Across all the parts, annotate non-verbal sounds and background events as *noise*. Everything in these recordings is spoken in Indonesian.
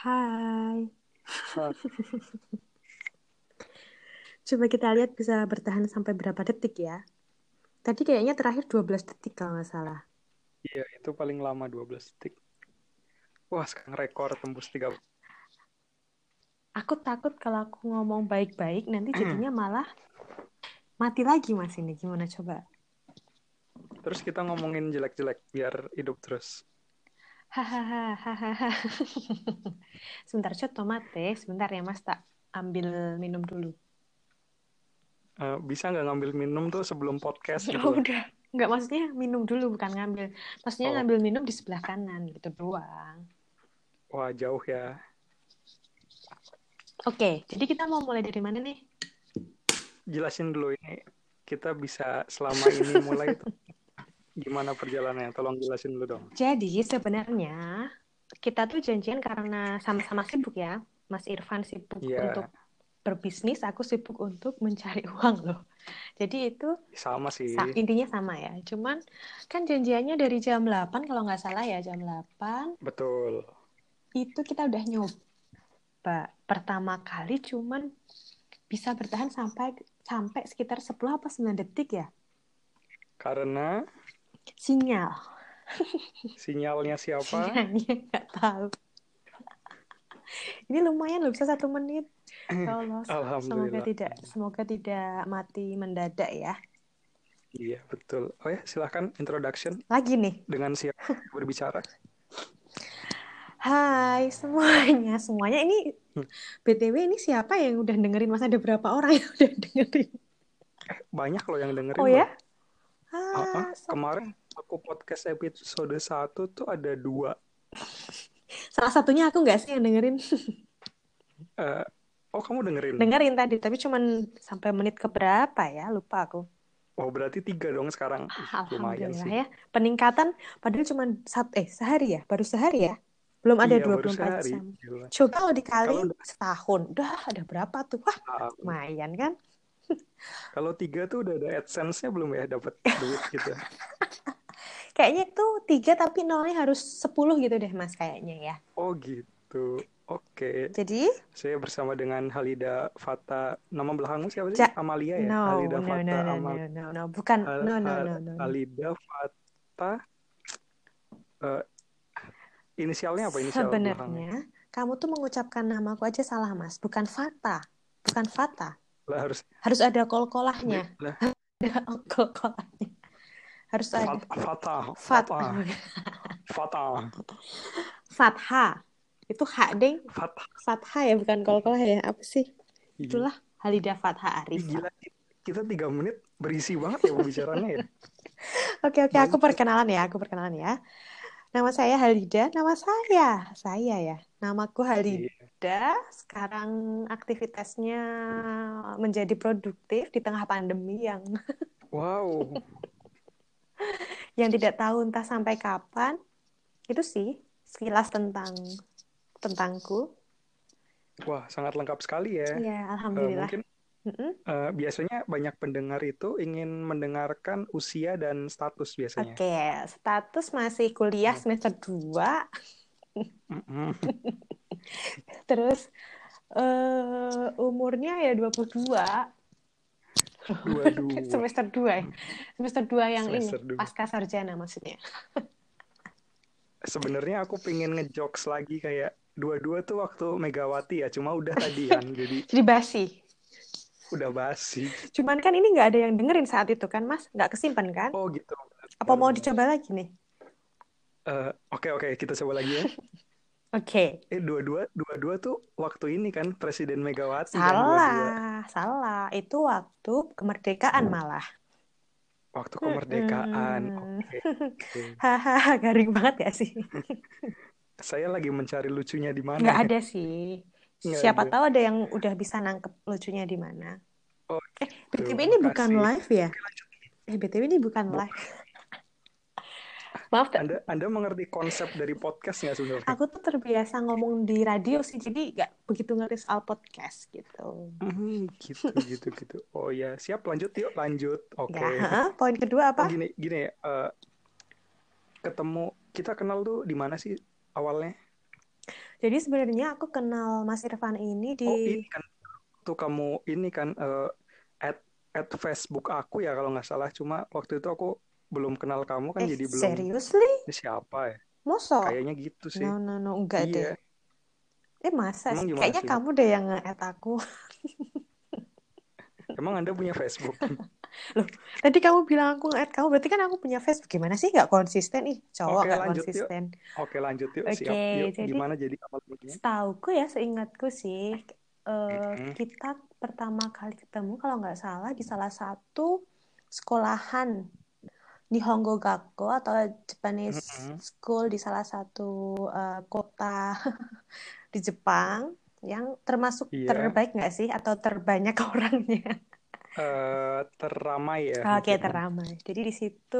Hai. *laughs* Coba kita lihat bisa bertahan sampai berapa detik ya. Tadi kayaknya terakhir 12 detik kalau nggak salah. Iya, itu paling lama 12 detik. Wah, sekarang rekor tembus 3. Aku takut kalau aku ngomong baik-baik nanti jadinya malah mati lagi mas ini. Gimana coba? Terus kita ngomongin jelek-jelek biar hidup terus. Hahaha. hahaha. *laughs* Sebentar, cot tomate. Sebentar ya mas, tak ambil minum dulu. Eh, bisa nggak ngambil minum tuh sebelum podcast Ya gitu udah. Nggak maksudnya minum dulu bukan ngambil. Maksudnya Oh. ngambil minum di sebelah kanan gitu doang. Wah, jauh ya. Oke, jadi kita mau mulai dari mana nih? Jelasin dulu ini kita bisa selama *laughs* ini mulai tuh gimana perjalanannya? Tolong jelasin dulu dong. Jadi sebenarnya kita tuh janjian karena sama-sama sibuk ya. Mas Irfan sibuk Iya, untuk berbisnis, aku sibuk untuk mencari *laughs* uang loh. Jadi itu sama sih. sa- intinya sama ya. Cuman kan janjiannya dari jam 8 kalau nggak salah ya jam 8 Betul. itu kita udah nyoba pertama kali cuman bisa bertahan sampai sampai sekitar 10 apa 9 detik ya. Karena Sinyal. sinyalnya siapa? Sinyalnya nggak tahu. Ini lumayan loh bisa satu menit. Ya Allah, semoga tidak semoga tidak mati mendadak ya. Iya, betul. Oh ya, silahkan introduction Lagi nih. dengan siapa berbicara. Hai semuanya, semuanya ini Hmm. BTW ini siapa yang udah dengerin? Masa ada berapa orang yang udah dengerin? Banyak loh yang dengerin Oh ya? Ah, ah, Ah, so- kemarin aku podcast episode 1 tuh ada dua. salah satunya aku nggak sih yang dengerin? *laughs* Eh, oh, kamu dengerin? Dengerin tadi, tapi cuman sampai menit keberapa ya? Lupa aku. Oh, berarti tiga dong sekarang. Lumayan sih. ya. Peningkatan padahal cuma satu eh sehari ya, baru sehari ya. Belum ada Iya, baru 24 sehari. jam. Gila. Coba kalau dikali Kalau setahun, udah ada berapa tuh? Wah, ah, lumayan kan? *laughs* kalau tiga tuh udah ada AdSense-nya belum ya dapat duit gitu. *laughs* Kayaknya tuh tiga tapi nolnya harus 10 gitu deh mas kayaknya ya. Oh, gitu. Oke. Jadi, Saya bersama dengan Halida Fata. Nama belakangmu siapa sih? Ja- Amalia ya? no, Halida no, Fata no, no, Amal. no, no, no, bukan, Hal- no, no, no, no, no. Halida Fata. eh, inisialnya apa? Inisial belakangnya. Sebenarnya kamu tuh mengucapkan namaku aja salah mas, bukan Fata, bukan Fata. Lah harus Harus ada kol-kolahnya, lah *laughs* ada kol-kolahnya. Harus ada Fat- Fata, Fat, *laughs* Fata, Fata, Fatha. Itu hak deng. Fatha ya bukan kol-kolah ya. Apa sih? Iya. Itulah Halida Fatha Ih, Arifah. gila, kita tiga menit berisi banget ya pembicaraannya ya. *laughs* Oke oke aku perkenalan ya, aku perkenalan ya. Nama saya Halida, nama saya, saya ya. Namaku Iya. Halida. Sekarang aktivitasnya menjadi produktif di tengah pandemi yang *laughs* Wow, yang tidak tahu entah sampai kapan. Itu sih sekilas tentang tentangku. wah sangat lengkap sekali ya. Ya, alhamdulillah. mungkin Mm-mm. eh, biasanya banyak pendengar itu ingin mendengarkan usia dan status biasanya. Oke, status masih kuliah Hmm. semester 2, Mm-mm. *laughs* terus eh umurnya ya 22. Dua-dua. *laughs* semester 2 ya. Semester 2 yang Semester ini, dua. pasca sarjana maksudnya. Sebenarnya aku pengen ngejokes lagi kayak dua-dua tuh waktu Megawati ya, cuma udah *laughs* tadi kan, jadi Jadi basi. udah basi. Cuman kan ini nggak ada yang dengerin saat itu kan, Mas? Nggak kesimpan kan? Oh gitu. Apa mau dicoba lagi nih? Eh, Oke oke kita coba lagi ya. *laughs* Oke. Eh dua-dua dua-dua tuh waktu ini kan Presiden Megawati kan. Salah, salah. Itu waktu kemerdekaan malah. Waktu kemerdekaan. Mm-mm. Oke. oke. *laughs* Hahaha, garing banget ya sih? *laughs* Saya lagi mencari lucunya di mana. Nggak ya? ada sih. Nggak Siapa ada. tahu ada yang udah bisa nangkep lucunya di mana. Oh, Eh. BTW ini bukan live ya? Eh, BTW ini bukan Bu- live. Maaf, Anda Anda mengerti konsep dari podcast nggak sebenarnya? aku tuh terbiasa ngomong di radio sih, jadi nggak begitu ngerti soal podcast gitu. Hmm, gitu gitu gitu. Oh ya, siap lanjut yuk lanjut. Oke. Ya, heeh. Poin kedua Oh apa? gini gini ya. eh, ketemu kita kenal tuh di mana sih awalnya? Jadi sebenarnya aku kenal Mas Irfan ini di Oh ini kan tuh kamu ini kan uh, at at Facebook aku ya kalau nggak salah. Cuma waktu itu aku belum kenal kamu kan eh, jadi belum seriously? ini siapa ya? Mosok? Kayaknya gitu sih. No, no, no, enggak Iya. deh. Eh masa Emang sih? Kayaknya sih? kamu deh yang nge-add aku. *laughs* Emang Anda punya Facebook? *laughs* Tadi kamu bilang aku nge-add kamu, berarti kan aku punya Facebook. Gimana sih? Nggak konsisten ih, cowok Oke, nggak lanjut yuk. konsisten. Oke lanjut yuk. Oke, Siap. Yuk. jadi- Gimana jadi awal mulanya? Setauku ya, seingatku sih, eh, Mm-mm. kita pertama kali ketemu kalau nggak salah di salah satu sekolahan di Honggogakko atau Japanese Mm-mm. school di salah satu eh, kota *laughs* di Jepang yang termasuk Iya. terbaik nggak sih atau terbanyak *laughs* orangnya? Eh, teramai ya. Oke, mungkin. teramai. Jadi di situ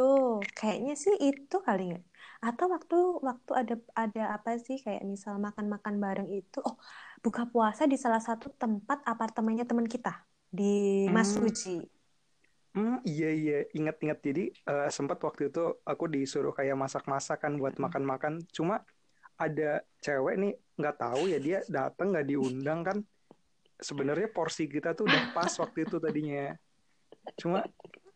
kayaknya sih itu kali nggak? Atau waktu waktu ada ada apa sih kayak misal makan-makan bareng itu, oh buka puasa di salah satu tempat apartemennya teman kita di Mas Hmm. Fuji. Hmm, iya iya, ingat-ingat. Jadi eh, sempat waktu itu aku disuruh kayak masak-masakan buat Mm-mm. makan-makan. Cuma ada cewek nih nggak tahu ya dia datang nggak diundang kan. Sebenarnya porsi kita tuh udah pas waktu itu tadinya. Cuma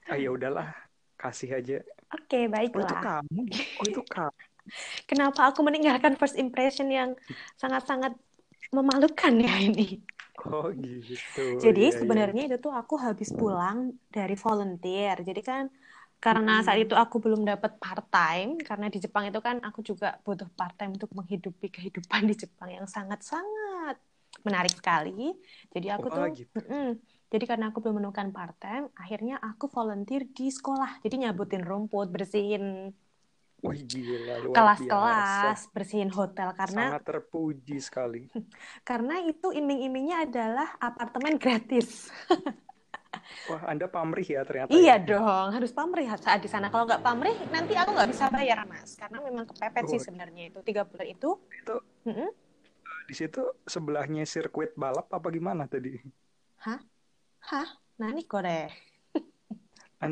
ah ya udahlah, kasih aja. Oke, Oh itu baiklah. kamu? Oh itu kamu? Kenapa aku meninggalkan first impression yang sangat-sangat memalukan ya ini? Oh gitu. Jadi Iya, iya. sebenarnya itu tuh aku habis pulang dari volunteer. Jadi kan karena saat itu aku belum dapat part time karena di Jepang itu kan aku juga butuh part time untuk menghidupi kehidupan di Jepang yang sangat-sangat menarik sekali. Jadi aku Oh tuh gitu. Mm-mm. Jadi karena aku belum menemukan part time, akhirnya aku volunteer di sekolah. Jadi nyabutin rumput, bersihin Wih *laughs* gila, kelas-kelas, bersihin hotel karena Sangat terpuji sekali. *laughs* karena itu iming-imingnya adalah apartemen gratis. *laughs* Wah, Anda pamrih ya ternyata. Iya ya. dong, harus pamrih saat di sana. Kalau nggak pamrih, nanti aku nggak bisa bayar, Mas. Karena memang kepepet sih Oh. sebenarnya itu. Tiga bulan itu. Itu Mm-mm. di situ sebelahnya sirkuit balap apa gimana tadi? Hah? Nah, ini kore.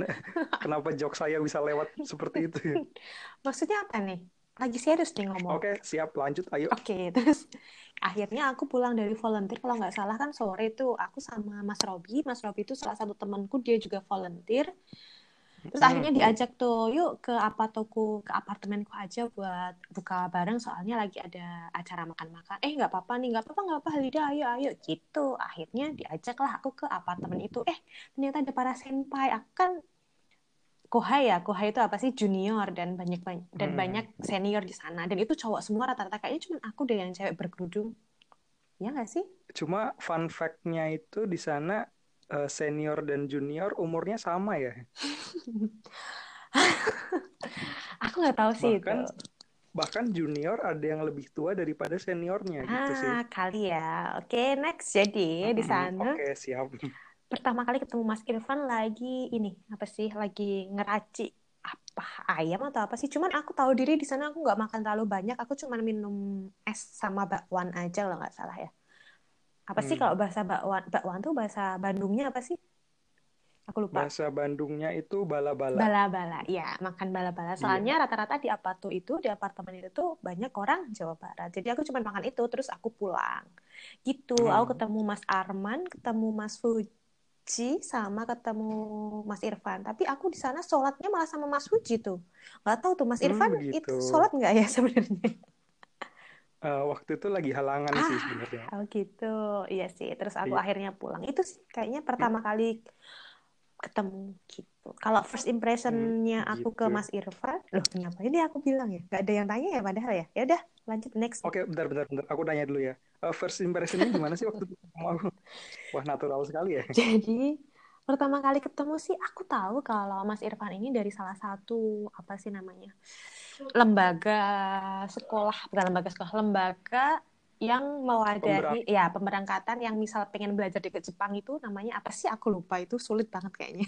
*laughs* Kenapa jok saya bisa lewat seperti itu ya? *laughs* Maksudnya apa nih? Lagi serius nih ngomong. Oke, siap lanjut. Ayo. Oke, *laughs* terus akhirnya aku pulang dari volunteer kalau nggak salah kan sore itu aku sama Mas Robi. Mas Robi itu salah satu temanku, dia juga volunteer. Terus Hmm. akhirnya diajak tuh, yuk ke apa toko, ke apartemenku aja buat buka bareng soalnya lagi ada acara makan-makan. Eh nggak apa-apa nih, nggak apa-apa nggak apa Halida, ayo ayo gitu. Akhirnya diajaklah aku ke apartemen itu. Eh ternyata ada para senpai. Aku kan kohai ya, kohai itu apa sih junior dan banyak banyak dan Hmm. banyak senior di sana. Dan itu cowok semua rata-rata kayaknya cuma aku deh yang cewek berkerudung. Ya nggak sih? Cuma fun fact-nya itu di sana eh, senior dan junior umurnya sama ya. *laughs* Aku nggak tahu sih Bahkan itu. bahkan junior ada yang lebih tua daripada seniornya gitu sih. Ah, kali ya. Oke, next. Jadi di Mm-mm. sana Oke, siap. pertama kali ketemu Mas Irfan lagi ini apa sih? Lagi ngeraci apa ayam atau apa sih? Cuman aku tahu diri di sana aku nggak makan terlalu banyak. Aku cuman minum es sama bakwan aja kalau nggak salah ya. Apa sih Hmm. kalau bahasa bakwan? Bakwan tuh bahasa Bandungnya apa sih? Aku lupa. Bahasa Bandungnya itu bala-bala. Bala-bala, ya makan bala-bala. Iya. Soalnya rata-rata di apato itu, di apartemen itu tuh banyak orang Jawa Barat. Jadi aku cuma makan itu, terus aku pulang. Gitu, Hmm. aku ketemu Mas Arman, ketemu Mas Fuji, sama ketemu Mas Irfan. Tapi aku di sana sholatnya malah sama Mas Fuji tuh. Nggak tahu tuh Mas Hmm, Irfan begitu. itu sholat nggak ya *laughs* sebenarnya? Eh, waktu itu lagi halangan sih Ah. sebenarnya. Oh gitu, iya sih. Terus aku Iya. akhirnya pulang. Itu sih kayaknya pertama kali ketemu gitu. Kalau first impressionnya Hmm, aku ke gitu. Mas Irfan, loh kenapa ini aku bilang ya? Gak ada yang tanya ya padahal ya. Ya udah, lanjut next. Oke, bentar, bentar, bentar. Aku tanya dulu ya. Eh, first impression-nya gimana sih waktu itu aku? *laughs* Wah, natural sekali ya. Jadi pertama kali ketemu sih aku tahu kalau Mas Irfan ini dari salah satu apa sih namanya lembaga sekolah bukan lembaga sekolah lembaga yang mewadahi ya pemberangkatan yang misal pengen belajar di ke Jepang itu namanya apa sih aku lupa itu sulit banget kayaknya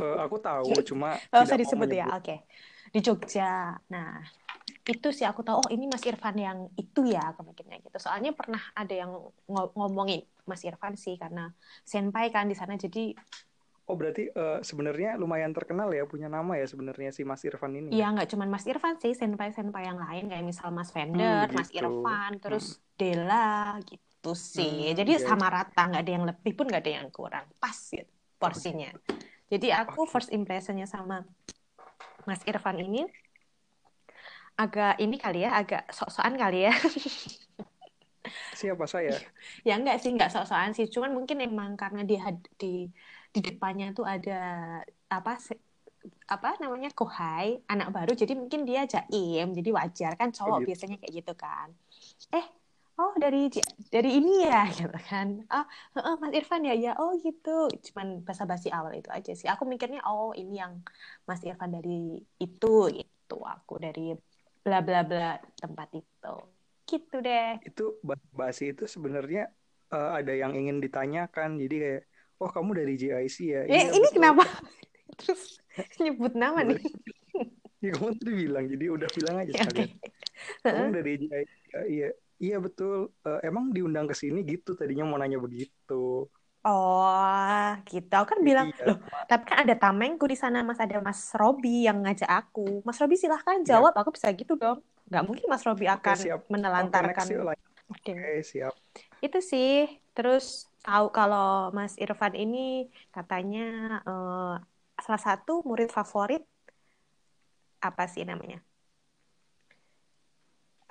Eh, aku tahu, cuma *laughs* usah tidak mau disebut ya, oke. Di Jogja. Nah, itu sih aku tahu, oh ini Mas Irfan yang itu ya, mikirnya gitu. Soalnya pernah ada yang ngo- ngomongin Mas Irfan sih, karena senpai kan di sana, jadi Oh berarti uh, sebenarnya lumayan terkenal ya punya nama ya sebenarnya si Mas Irfan ini. Iya nggak cuma Mas Irfan sih, senpai-senpai yang lain kayak misal Mas Fender, hmm, gitu. Mas Irfan, terus hmm. Dela gitu sih. Hmm, Jadi okay. sama rata nggak ada yang lebih pun nggak ada yang kurang, pas gitu porsinya. Jadi aku first impressionnya sama Mas Irfan ini agak ini kali ya, agak sok-sokan kali ya. *laughs* Siapa saya? ya enggak sih, enggak sok-sokan sih. Cuman mungkin emang karena di di di depannya tuh ada apa apa namanya kohai anak baru jadi mungkin dia jaim jadi wajar kan cowok gitu. biasanya kayak gitu kan eh oh dari dari ini ya *laughs* gitu kan oh, oh Mas Irfan ya ya oh gitu cuman basa-basi awal itu aja sih aku mikirnya oh ini yang Mas Irfan dari itu itu aku dari bla bla bla tempat itu gitu deh itu basi itu sebenarnya uh, ada yang ingin ditanyakan jadi kayak oh kamu dari JIC ya? Eh, ini betul. kenapa? *laughs* Terus nyebut nama nih. *laughs* ya kamu tadi bilang, jadi udah bilang aja *laughs* ya, sekalian. Okay. Kamu dari JIC ya? Iya, iya betul. Uh, emang diundang ke sini gitu tadinya mau nanya begitu. Oh, gitu. Aku kan bilang, iya. loh, tapi kan ada tamengku di sana, Mas. Ada Mas Robi yang ngajak aku. Mas Robi silahkan iya. jawab. Ya. Aku bisa gitu dong. Gak mungkin Mas Robi akan siap. menelantarkan. Oke, okay. okay, siap. Itu sih. Terus tahu kalau Mas Irfan ini katanya uh, salah satu murid favorit apa sih namanya?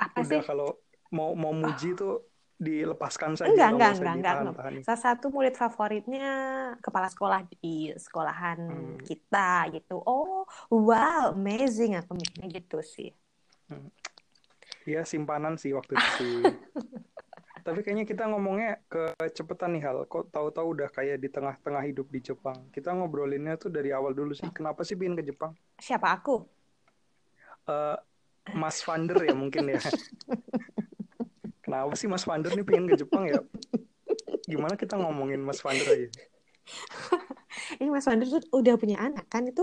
Apa Udah, sih? kalau mau mau muji oh. tuh dilepaskan saja. Enggak, enggak, enggak, enggak, enggak. Salah satu murid favoritnya kepala sekolah di sekolahan hmm. kita gitu. Oh, wow, amazing aku mikirnya gitu sih. Hmm. Iya, simpanan sih waktu itu sih. *laughs* Tapi kayaknya kita ngomongnya kecepatan nih hal. Kok tahu-tahu udah kayak di tengah-tengah hidup di Jepang. Kita ngobrolinnya tuh dari awal dulu sih. Kenapa sih pingin ke Jepang? Siapa aku? Uh, Mas Vander ya mungkin ya. *laughs* Kenapa sih Mas Vander nih pengen ke Jepang ya? Gimana kita ngomongin Mas Vander aja? *laughs* Ini Mas Vander tuh udah punya anak kan itu?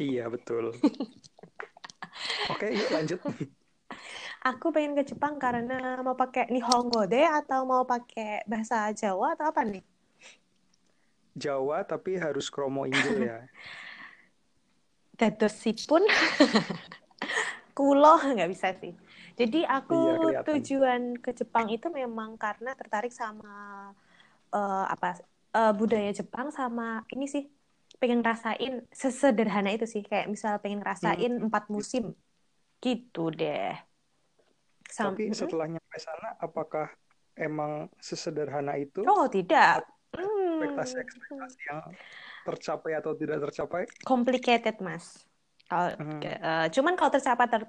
Iya betul. *laughs* Oke, yuk lanjut aku pengen ke Jepang karena mau pakai Nihongo deh atau mau pakai bahasa Jawa atau apa nih? Jawa tapi harus kromo Inggil ya. *laughs* pun kulo nggak bisa sih. Jadi aku iya, tujuan ke Jepang itu memang karena tertarik sama uh, apa uh, budaya Jepang sama ini sih pengen rasain sesederhana itu sih kayak misal pengen rasain hmm. empat musim gitu deh. Sampai... Tapi setelah nyampe sana, apakah emang sesederhana itu? Oh tidak. Ekspektasi-ekspektasi yang tercapai atau tidak tercapai? Complicated, mas. Hmm. uh, cuman kalau tercapai ter,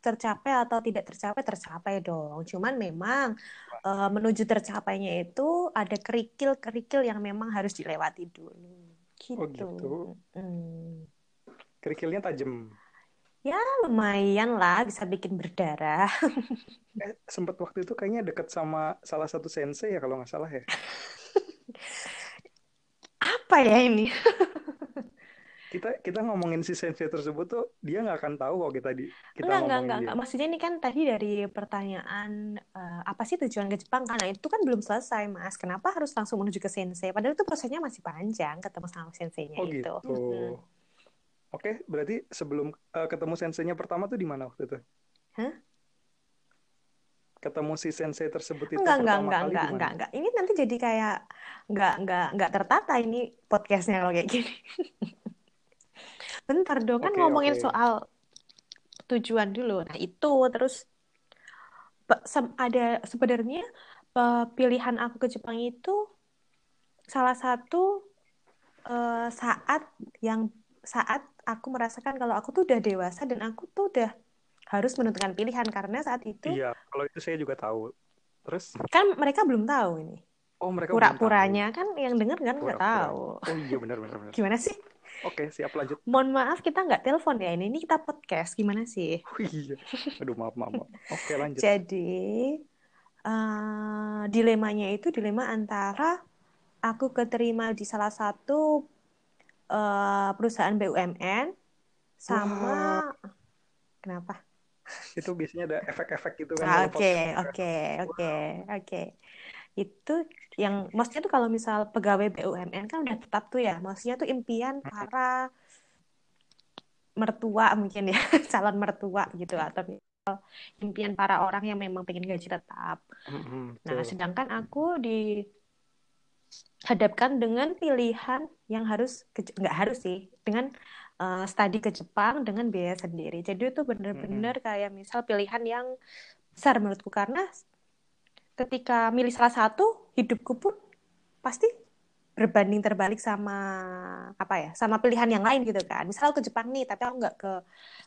tercapai atau tidak tercapai tercapai dong. Cuman memang uh, menuju tercapainya itu ada kerikil-kerikil yang memang harus dilewati dulu. Gitu. Oh gitu. Hmm. Kerikilnya tajam. Ya lumayan lah bisa bikin berdarah. *laughs* eh, sempat waktu itu kayaknya deket sama salah satu sensei ya kalau nggak salah ya. *laughs* Apa ya ini? *laughs* kita kita ngomongin si sensei tersebut tuh dia nggak akan tahu kok kita di kita enggak, enggak, enggak, enggak. Maksudnya ini kan tadi dari pertanyaan uh, apa sih tujuan ke Jepang karena itu kan belum selesai mas. Kenapa harus langsung menuju ke sensei? Padahal itu prosesnya masih panjang ketemu sama senseinya oh, itu. Gitu. Hmm. Oke, berarti sebelum uh, ketemu senseinya pertama tuh di mana waktu itu? Hah? Ketemu si sensei tersebut itu enggak, enggak, enggak, enggak, enggak, enggak. Ini nanti jadi kayak enggak, enggak, enggak tertata ini podcastnya kalau kayak gini. *laughs* Bentar dong, kan okay, ngomongin okay. soal tujuan dulu. Nah itu terus ada sebenarnya pilihan aku ke Jepang itu salah satu uh, saat yang saat aku merasakan kalau aku tuh udah dewasa dan aku tuh udah harus menentukan pilihan karena saat itu Iya, kalau itu saya juga tahu. Terus kan mereka belum tahu ini. Oh, mereka pura-puranya kan yang denger kan nggak tahu. Oh iya benar benar. benar. *laughs* Gimana sih? Oke, siap lanjut. Mohon maaf kita nggak telepon ya ini, ini kita podcast. Gimana sih? Oh, iya. Aduh maaf maaf. maaf. Oke lanjut. Jadi uh, dilemanya itu dilema antara aku keterima di salah satu uh, perusahaan BUMN sama wow. kenapa? Itu biasanya ada efek-efek gitu kan. Oke, oke, oke, oke. itu yang maksudnya tuh kalau misal pegawai BUMN kan udah tetap tuh ya maksudnya tuh impian para mertua mungkin ya *laughs* calon mertua gitu atau misal impian para orang yang memang pengen gaji tetap. Mm-mm, nah betul. sedangkan aku dihadapkan dengan pilihan yang harus nggak harus sih dengan eh, studi ke Jepang dengan biaya sendiri. Jadi itu bener-bener kayak misal pilihan yang besar menurutku karena ketika milih salah satu hidupku pun pasti berbanding terbalik sama apa ya sama pilihan yang lain gitu kan. Misal aku ke Jepang nih tapi aku nggak ke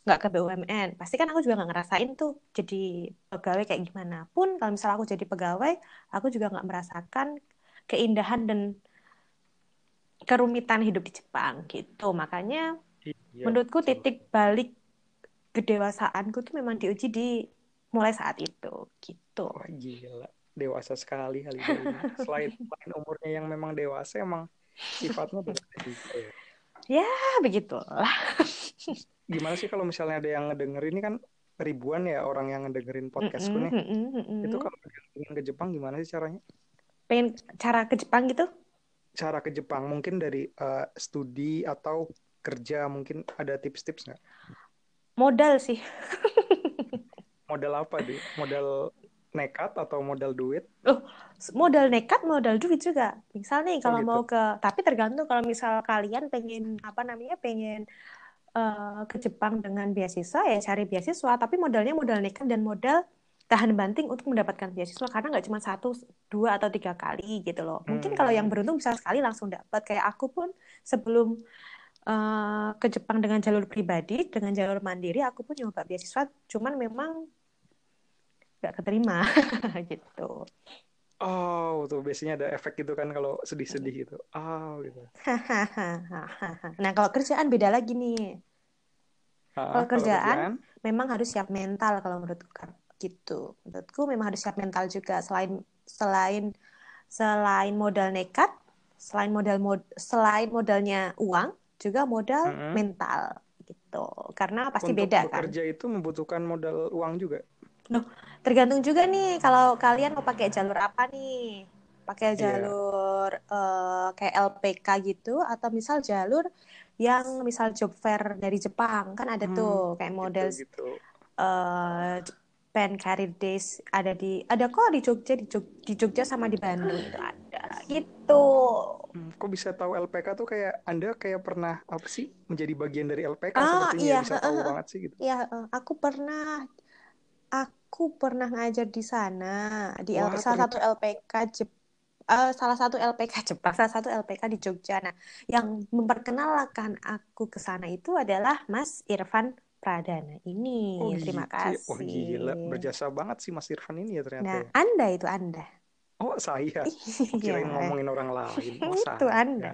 nggak ke BUMN pasti kan aku juga nggak ngerasain tuh jadi pegawai kayak gimana. Pun kalau misal aku jadi pegawai aku juga nggak merasakan keindahan dan kerumitan hidup di Jepang gitu. Makanya Iya, menurutku betul. titik balik kedewasaanku tuh memang diuji di mulai saat itu gitu Wah gila, dewasa sekali Halida ini. *laughs* Selain, selain umurnya yang memang dewasa, emang sifatnya dewasa juga ya. ah begitulah *laughs* Gimana sih kalau misalnya ada yang ngedenger ini kan ribuan ya orang yang ngedengerin podcastku nih. Itu kalau ingin ke Jepang gimana sih caranya? pengen cara ke Jepang gitu Cara ke Jepang mungkin dari eh, studi atau kerja mungkin ada tips-tips nggak? modal sih *laughs* Modal apa deh? Modal nekat atau modal duit? modal nekat modal duit juga misal nih kalau gitu. mau ke tapi tergantung kalau misal kalian pengen apa namanya pengen eh, ke Jepang dengan beasiswa ya cari beasiswa tapi modalnya modal nekat dan modal tahan banting untuk mendapatkan beasiswa karena nggak cuma satu dua atau tiga kali gitu loh mungkin kalau yang Hmm. beruntung bisa sekali langsung dapat kayak aku pun sebelum eh, ke Jepang dengan jalur pribadi dengan jalur mandiri aku pun nyoba beasiswa cuman memang nggak keterima *laughs* gitu Oh, tuh biasanya ada efek gitu kan kalau sedih-sedih gitu. Oh, gitu. *laughs* nah kalau kerjaan beda lagi nih Kalau kerjaan, memang harus siap mental kalau menurutku kan gitu menurutku memang harus siap mental juga selain selain selain modal nekat selain modal mod, selain modalnya uang juga modal Mm-mm. mental gitu karena pasti untuk beda kan bekerja itu membutuhkan modal uang juga. Tergantung juga nih kalau kalian mau pakai jalur apa nih pakai Iya. jalur eh, kayak LPK gitu atau misal jalur yang misal job fair dari Jepang kan ada Hmm, tuh kayak model Gitu-gitu. eh Japan Career Days ada di ada kok di Jogja di Jog- di Jogja sama di Bandung itu ada gitu Hmm, kok bisa tahu LPK tuh kayak Anda kayak pernah apa sih menjadi bagian dari LPK Ah, sepertinya iya, bisa tahu banget sih gitu. ya eh, aku pernah aku pernah ngajar di sana di Wah, LP salah satu LPK Jep eh, salah satu LPK Jepang *laughs* salah satu LPK di Jogja nah yang memperkenalkan aku ke sana itu adalah Mas Irfan Pradana ini Oh, terima gitu. Oh, gila, kasih berjasa banget sih Mas Irfan ini ya ternyata. nah ya. Anda itu Anda Oh, saya. *laughs* Iya. kirain ngomongin orang lain. Oh, *laughs* itu saya. Anda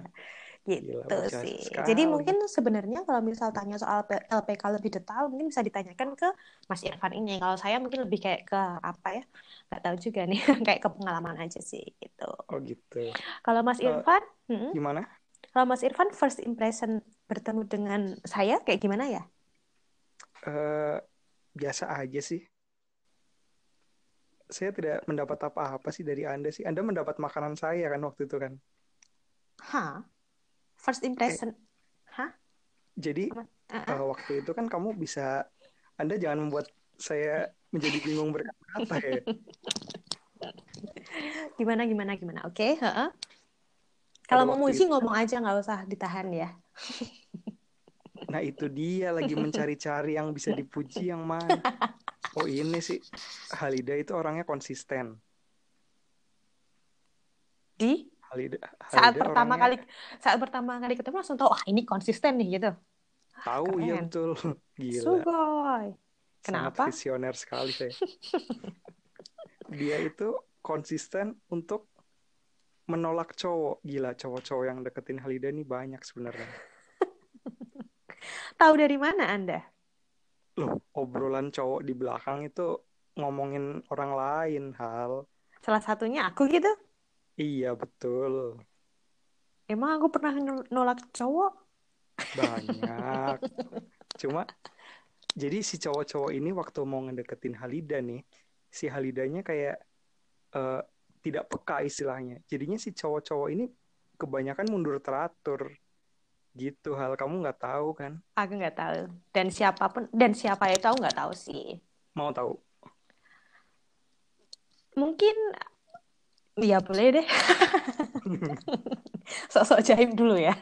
gitu berjasa sih. sekali. Jadi mungkin sebenarnya kalau misal tanya soal LPK lebih detail mungkin bisa ditanyakan ke Mas Irfan ini. Kalau saya mungkin lebih kayak ke apa ya? Nggak tahu juga nih, *laughs* kayak ke pengalaman aja sih gitu. Oh, gitu. Kalau Mas Irfan, mm-mm. Gimana? kalau Mas Irfan first impression bertemu dengan saya kayak gimana ya? eh biasa aja sih. Saya tidak mendapat apa-apa sih dari Anda sih. Anda mendapat makanan saya kan waktu itu kan. Hah? First impression? Hah? Jadi Apa? eh, Uh-uh. waktu itu kan kamu bisa Anda jangan membuat saya menjadi bingung berkata ya. *laughs* Gimana gimana gimana? Oke, heeh. Kalau Pada mau waktu muji ngomong aja nggak usah ditahan ya. *laughs* Nah, itu dia lagi mencari-cari yang bisa dipuji yang mana. *laughs* Oh, ini sih Halida itu orangnya konsisten. Di Halida, saat pertama orangnya kali saat pertama kali ketemu langsung tahu ah ini konsisten nih gitu. tahu iya keren. betul. *laughs* Gila. Sugoi. Sangat Kenapa? visioner sekali saya. *laughs* Dia itu konsisten untuk menolak cowok. Gila, cowok-cowok yang deketin Halida ini banyak sebenarnya. *laughs* Tahu dari mana Anda? Loh, obrolan cowok di belakang itu ngomongin orang lain, Hal. Salah satunya aku gitu. Iya, betul. Emang aku pernah nol- nolak cowok? Banyak. Cuma, jadi si cowok-cowok ini waktu mau ngedeketin Halida nih, si Halidanya kayak eh, tidak peka istilahnya. Jadinya si cowok-cowok ini kebanyakan mundur teratur gitu hal kamu nggak tahu kan aku nggak tahu dan siapa pun dan siapa itu aku nggak tahu sih mau tahu mungkin ya boleh deh. *laughs* Sok-sok jaim dulu ya.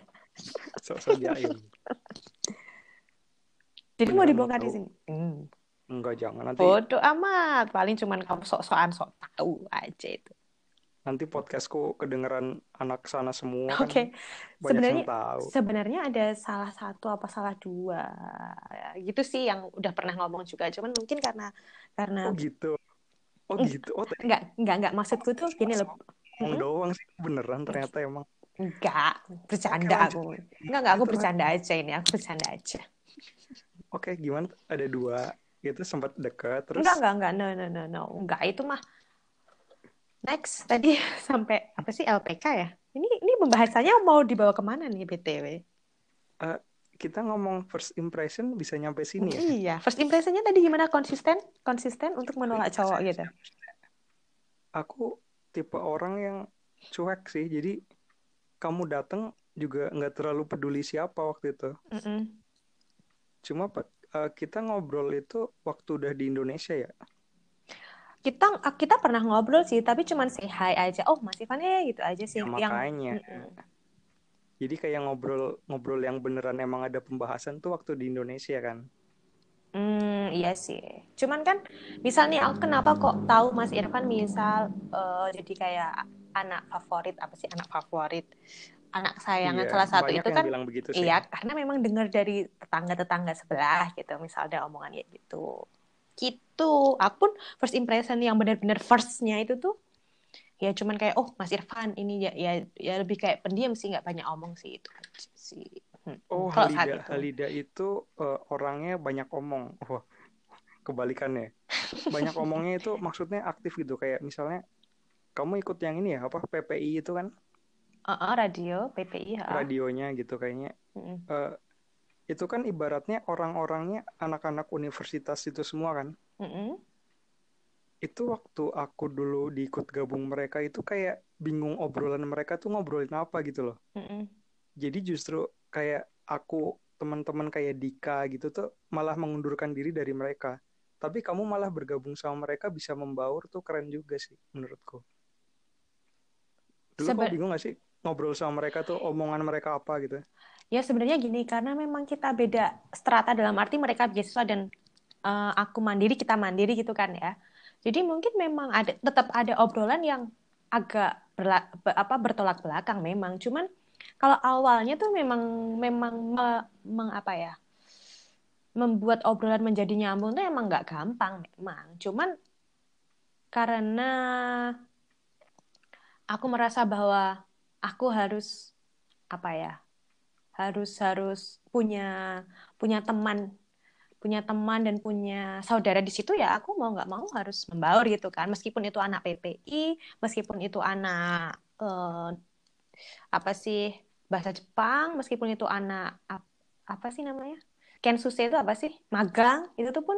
Sok-sok jaim jadi mau dibongkar di sini? Hmm. enggak jangan. Nanti bodoh amat. Paling cuman kamu sok-sokan sok tahu aja itu. Nanti podcastku kedengeran anak sana semua kan. Oke. banyak Sebenarnya yang tahu. sebenarnya ada salah satu apa salah dua. Gitu sih yang udah pernah ngomong juga. Cuman mungkin karena karena oh gitu oh gitu oh tadi enggak enggak enggak maksudku tuh gini loh. Mm-mm. doang sih beneran ternyata emang Enggak, bercanda Oke, aku. Enggak enggak aku Itu bercanda aja ini, aku bercanda aja. oke gimana ada dua itu sempat dekat terus Enggak enggak enggak no no no no. Enggak itu mah Next, tadi *laughs* sampai apa sih LPK ya? Ini ini pembahasannya mau dibawa ke mana nih BTW? Kita ngomong first impression bisa nyampe sini ya Iya, first impressionnya tadi gimana konsisten? Konsisten untuk menolak cowok gitu. aku tipe orang yang cuek sih jadi kamu datang juga nggak terlalu peduli siapa waktu itu Mm-mm. cuma pe- eh, kita ngobrol itu waktu udah di Indonesia ya Kita kita pernah ngobrol sih, tapi cuman say hi aja. Oh, Mas Ivan eh gitu aja sih. Ya, yang makanya Mm-mm. Jadi kayak ngobrol ngobrol yang beneran emang ada pembahasan tuh waktu di Indonesia kan Hmm, iya sih. Cuman kan, misal nih aku kenapa kok tahu Mas Irfan misal eh, jadi kayak anak favorit apa sih anak favorit, anak kesayangan Iya, salah satu itu kan bilang begitu sih Iya, karena memang dengar dari tetangga-tetangga sebelah gitu, misal ada omongan kayak gitu. Gitu. Aku pun first impression yang benar-benar first-nya itu tuh ya cuman kayak oh Mas Irfan ini ya ya, ya lebih kayak pendiam sih nggak banyak omong sih itu aja sih. Hmm. oh Kalau Halida itu. Halida itu eh, orangnya banyak omong wah kebalikannya banyak omongnya itu *laughs* maksudnya aktif gitu kayak misalnya kamu ikut yang ini ya apa PPI itu kan Uh-uh, radio PPI ha. radionya gitu kayaknya Mm-mm. Eh, itu kan ibaratnya orang-orangnya anak-anak universitas itu semua kan Mm-mm. Itu waktu aku dulu diikut gabung mereka itu kayak bingung obrolan mereka tuh ngobrolin apa gitu loh Mm-mm. jadi justru kayak aku teman-teman kayak Dika gitu tuh malah mengundurkan diri dari mereka tapi kamu malah bergabung sama mereka bisa membaur tuh keren juga sih menurutku dulu Sebe- kau bingung gak sih ngobrol sama mereka tuh omongan mereka apa gitu Ya sebenarnya gini, karena memang kita beda strata dalam arti mereka beasiswa dan eh, aku mandiri, kita mandiri gitu kan ya. Jadi mungkin memang ada tetap ada obrolan yang agak berla- be- apa bertolak belakang memang. Cuman kalau awalnya tuh memang memang me- meng- apa ya? membuat obrolan menjadi nyambung tuh emang nggak gampang memang. Cuman karena aku merasa bahwa aku harus apa ya? harus harus punya punya teman punya teman dan punya saudara di situ ya aku mau nggak mau harus membaur gitu kan. Meskipun itu anak PPI meskipun itu anak eh, apa sih bahasa Jepang meskipun itu anak ap- apa sih namanya Kensuse itu apa sih magang itu tuh pun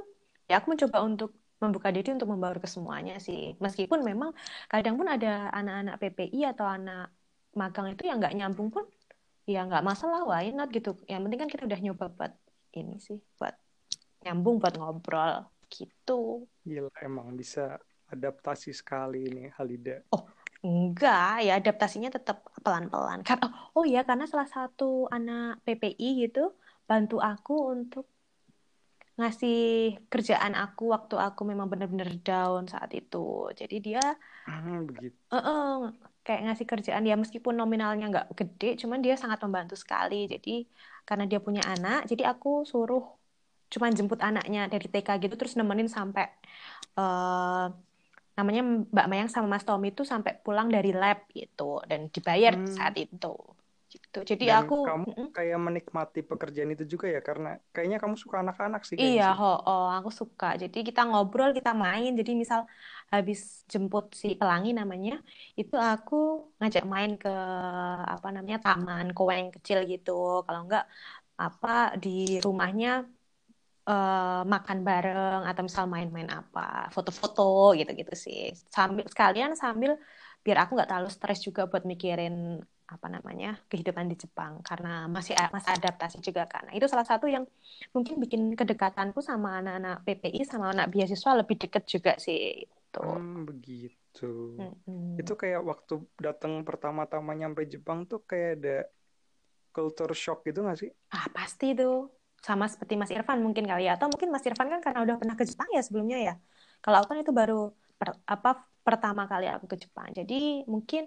ya aku mencoba untuk membuka diri untuk membaur ke semuanya sih. Meskipun memang kadang pun ada anak-anak PPI atau anak magang itu yang nggak nyambung pun ya nggak masalah why not gitu. Yang penting kan kita udah nyoba buat ini sih buat nyambung buat ngobrol gitu. Gila emang bisa adaptasi sekali ini Halida enggak ya adaptasinya tetap pelan-pelan. Kan oh, oh ya karena salah satu anak PPI gitu bantu aku untuk ngasih kerjaan aku waktu aku memang benar-benar down saat itu. Jadi dia Hmm, begitu. Eh, eh, kayak ngasih kerjaan ya meskipun nominalnya nggak gede, cuman dia sangat membantu sekali. Jadi karena dia punya anak, jadi aku suruh cuman jemput anaknya dari TK gitu terus nemenin sampai eh namanya Mbak Mayang sama Mas Tommy itu sampai pulang dari lab gitu dan dibayar Hmm. saat itu. Gitu. Jadi Dan aku kamu kayak menikmati pekerjaan itu juga ya karena kayaknya kamu suka anak-anak sih Iya, ho, oh, aku suka. Jadi kita ngobrol, kita main. Jadi misal habis jemput si Pelangi namanya, itu aku ngajak main ke apa namanya taman kowe yang kecil gitu. Kalau enggak apa di rumahnya eh, makan bareng atau misal main-main apa, foto-foto gitu-gitu sih. Sambil sekalian sambil biar aku nggak terlalu stres juga buat mikirin apa namanya kehidupan di Jepang karena masih masa adaptasi juga kan. Nah, itu salah satu yang mungkin bikin kedekatanku sama anak-anak PPI sama anak beasiswa lebih deket juga sih. Itu. Hmm, begitu. Hmm. Itu kayak waktu datang pertama-tama nyampe Jepang tuh kayak ada culture shock gitu gak sih? Ah pasti itu sama seperti Mas Irfan mungkin kali ya. Atau mungkin Mas Irfan kan karena udah pernah ke Jepang ya sebelumnya ya. Kalau aku kan itu baru per, apa pertama kali aku ke Jepang. Jadi mungkin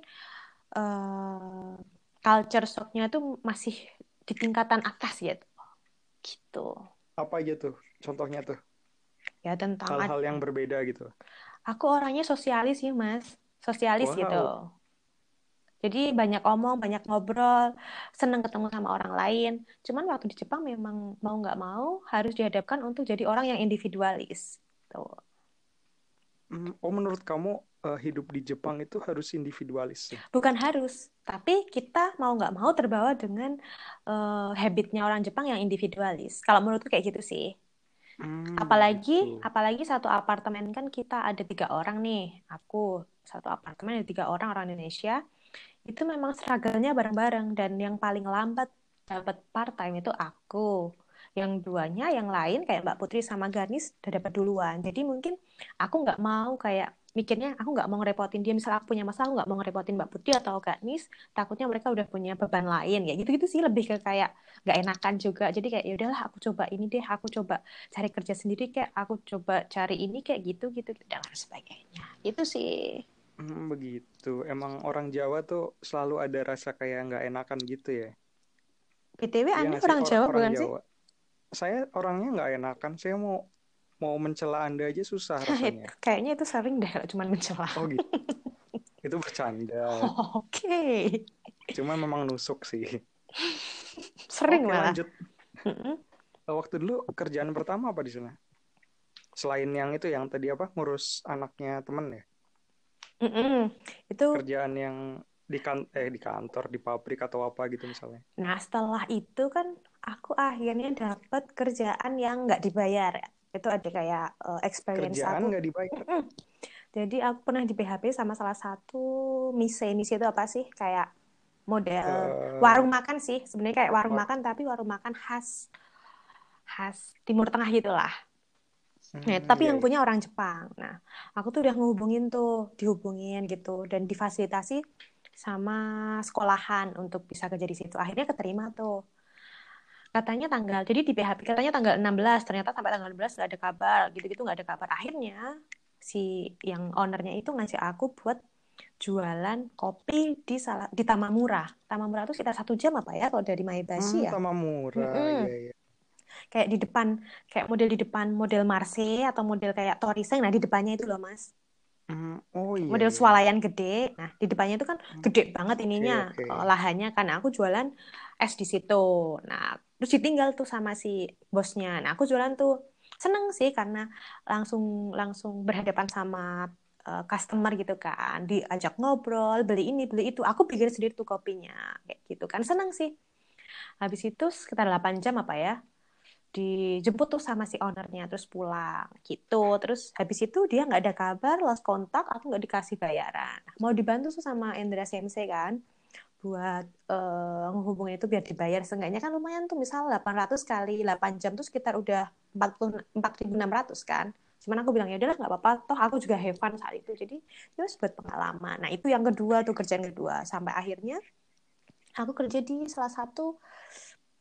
uh, culture shocknya tuh masih di tingkatan atas ya. Gitu. Apa aja tuh contohnya tuh? Ya tentang hal-hal yang berbeda gitu. Aku orangnya sosialis sih mas. Sosialis wow. gitu jadi banyak omong banyak ngobrol seneng ketemu sama orang lain cuman waktu di Jepang memang mau nggak mau harus dihadapkan untuk jadi orang yang individualis tuh hmm, oh menurut kamu uh, hidup di Jepang itu harus individualis. Bukan harus, tapi kita mau nggak mau terbawa dengan uh, habitnya orang Jepang yang individualis. Kalau menurutku kayak gitu sih. Hmm, apalagi gitu. apalagi satu apartemen kan kita ada tiga orang nih. Aku satu apartemen ada tiga orang orang Indonesia. Itu memang struggle-nya bareng-bareng dan yang paling lambat dapat part time itu aku. Yang duanya yang lain kayak Mbak Putri sama Garnis udah dapat duluan. Jadi mungkin aku nggak mau kayak mikirnya aku nggak mau ngerepotin dia. Misal aku punya masalah aku nggak mau ngerepotin mbak Putri atau kak Nis takutnya mereka udah punya beban lain. Ya gitu gitu sih lebih ke kayak nggak enakan juga. Jadi kayak ya udahlah aku coba ini deh aku coba cari kerja sendiri kayak aku coba cari ini kayak gitu gitu dan lain sebagainya. Itu sih hmm, begitu emang orang Jawa tuh selalu ada rasa kayak nggak enakan gitu ya btw ya, anda orang Jawa orang bukan Jawa. sih saya orangnya nggak enakan saya mau mau mencela Anda aja susah *laughs* rasanya. Kayaknya itu sering deh kalau cuma mencela. Oh gitu. itu bercanda. Oh, *laughs* Oke. Okay. Cuma memang nusuk sih. Sering Oke, malah. lanjut. Waktu dulu kerjaan pertama apa di sana? Selain yang itu yang tadi apa ngurus anaknya temen ya? Mm -mm. Itu kerjaan yang di kan eh di kantor di pabrik atau apa gitu misalnya. Nah setelah itu kan aku akhirnya dapat kerjaan yang nggak dibayar itu ada kayak uh, experience Kerjaan aku. nggak dibayar. Jadi aku pernah di PHP sama salah satu mise mise itu apa sih kayak model uh, warung makan sih sebenarnya kayak warung makan tapi warung makan khas khas Timur Tengah gitulah. Hmm, nah, tapi iya, yang iya. punya orang Jepang. Nah, aku tuh udah ngehubungin tuh, dihubungin gitu dan difasilitasi sama sekolahan untuk bisa kerja di situ. Akhirnya keterima tuh katanya tanggal jadi di PHP katanya tanggal 16 ternyata sampai tanggal 16 nggak ada kabar gitu-gitu nggak ada kabar akhirnya si yang ownernya itu ngasih aku buat jualan kopi di salah di Tamamura Tamamura itu sekitar satu jam apa ya kalau dari Maebashi hmm, ya Tamamura mm -hmm. iya, iya. Kayak di depan kayak model di depan model Marseille atau model kayak Toriseng nah di depannya itu loh mas Mm, oh iya. Model iya. swalayan gede. Nah, di depannya itu kan hmm. gede banget ininya okay, okay. lahannya karena aku jualan es di situ. Nah, terus ditinggal tuh sama si bosnya. Nah, aku jualan tuh seneng sih karena langsung langsung berhadapan sama uh, customer gitu kan. Diajak ngobrol, beli ini, beli itu. Aku pikir sendiri tuh kopinya kayak gitu kan. Seneng sih. Habis itu sekitar 8 jam apa ya? Dijemput tuh sama si ownernya terus pulang gitu. Terus habis itu dia nggak ada kabar lost kontak aku nggak dikasih bayaran. Mau dibantu tuh sama Endra CMC kan buat uh, menghubungi itu biar dibayar. Seenggaknya kan lumayan tuh misal 800 kali 8 jam tuh sekitar udah 44.600 kan. Cuman aku bilang ya udahlah nggak apa-apa. Toh aku juga have fun saat itu. Jadi ya buat pengalaman. Nah itu yang kedua tuh kerjaan kedua. Sampai akhirnya aku kerja di salah satu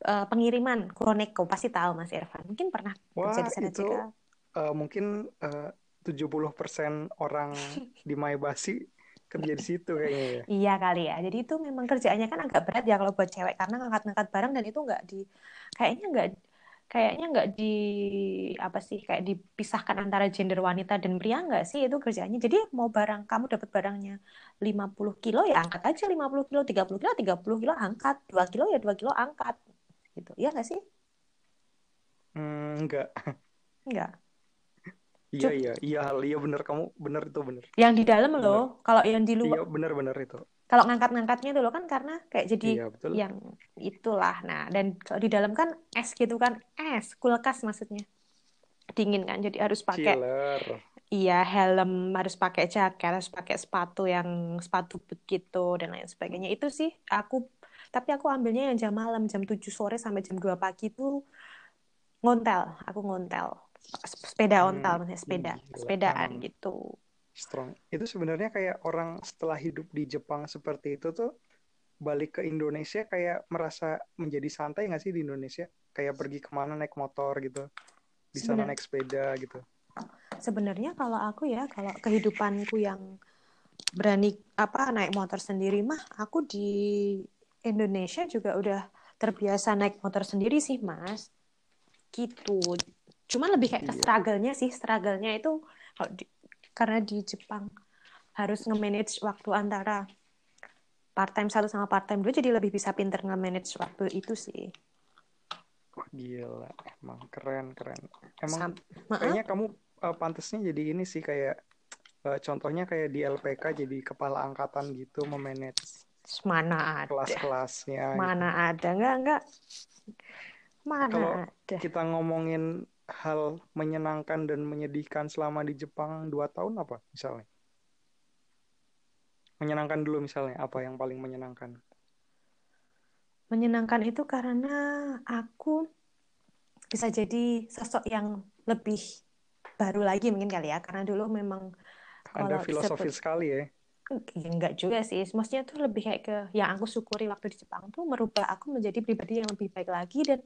uh, pengiriman Kuroneko pasti tahu Mas Irfan. Mungkin pernah Wah, kerja di sana itu, juga. Uh, mungkin eh, uh, 70% orang di Maibasi *laughs* kerja di situ kayaknya ya. Iya kali ya. Jadi itu memang kerjaannya kan agak berat ya kalau buat cewek karena ngangkat-ngangkat barang dan itu nggak di kayaknya nggak kayaknya nggak di apa sih kayak dipisahkan antara gender wanita dan pria nggak sih itu kerjanya jadi mau barang kamu dapat barangnya 50 kilo ya angkat aja 50 kilo 30 kilo 30 kilo angkat 2 kilo ya 2 kilo angkat gitu. Ya nggak sih? Hmm, enggak enggak *laughs* iya iya iya iya bener. Kamu bener itu bener. Yang di dalam loh. Kalau yang di luar iya bener bener itu. Kalau ngangkat-ngangkatnya dulu kan karena kayak jadi iya, betul. yang itulah. Nah dan kalau di dalam kan es gitu kan. Es kulkas maksudnya. Dingin kan jadi harus pakai iya helm harus pakai jaket harus pakai sepatu yang sepatu boot gitu dan lain sebagainya. Itu sih aku tapi aku ambilnya yang jam malam jam 7 sore sampai jam 2 pagi itu ngontel aku ngontel sepeda Hmm, ontel maksudnya sepeda gila, sepedaan emang gitu strong. Itu sebenarnya kayak orang setelah hidup di Jepang seperti itu tuh balik ke Indonesia kayak merasa menjadi santai nggak sih di Indonesia? Kayak pergi ke mana naik motor gitu, di sana naik sepeda gitu. sebenarnya kalau aku ya kalau kehidupanku yang berani apa naik motor sendiri mah aku di Indonesia juga udah terbiasa naik motor sendiri sih mas. Gitu. Cuman lebih kayak ke Iya, struggle-nya sih. Struggle-nya itu kalau di- karena di Jepang harus nge-manage waktu antara part time satu sama part time dua jadi lebih bisa pinter nge-manage waktu itu sih. Gila, emang keren keren. Emang Sam Maaf? kayaknya kamu eh, pantasnya jadi ini sih kayak eh, contohnya kayak di LPK jadi kepala angkatan gitu memanage mana ada kelas-kelasnya gitu. mana ada enggak enggak mana Kalau ada kita ngomongin hal menyenangkan dan menyedihkan selama di Jepang dua tahun apa misalnya? Menyenangkan dulu misalnya apa yang paling menyenangkan? menyenangkan itu karena aku bisa jadi sosok yang lebih baru lagi mungkin kali ya karena dulu memang Anda filosofis disebut sekali ya. Ya enggak juga sih. Maksudnya tuh lebih kayak ke yang aku syukuri waktu di Jepang tuh merubah aku menjadi pribadi yang lebih baik lagi dan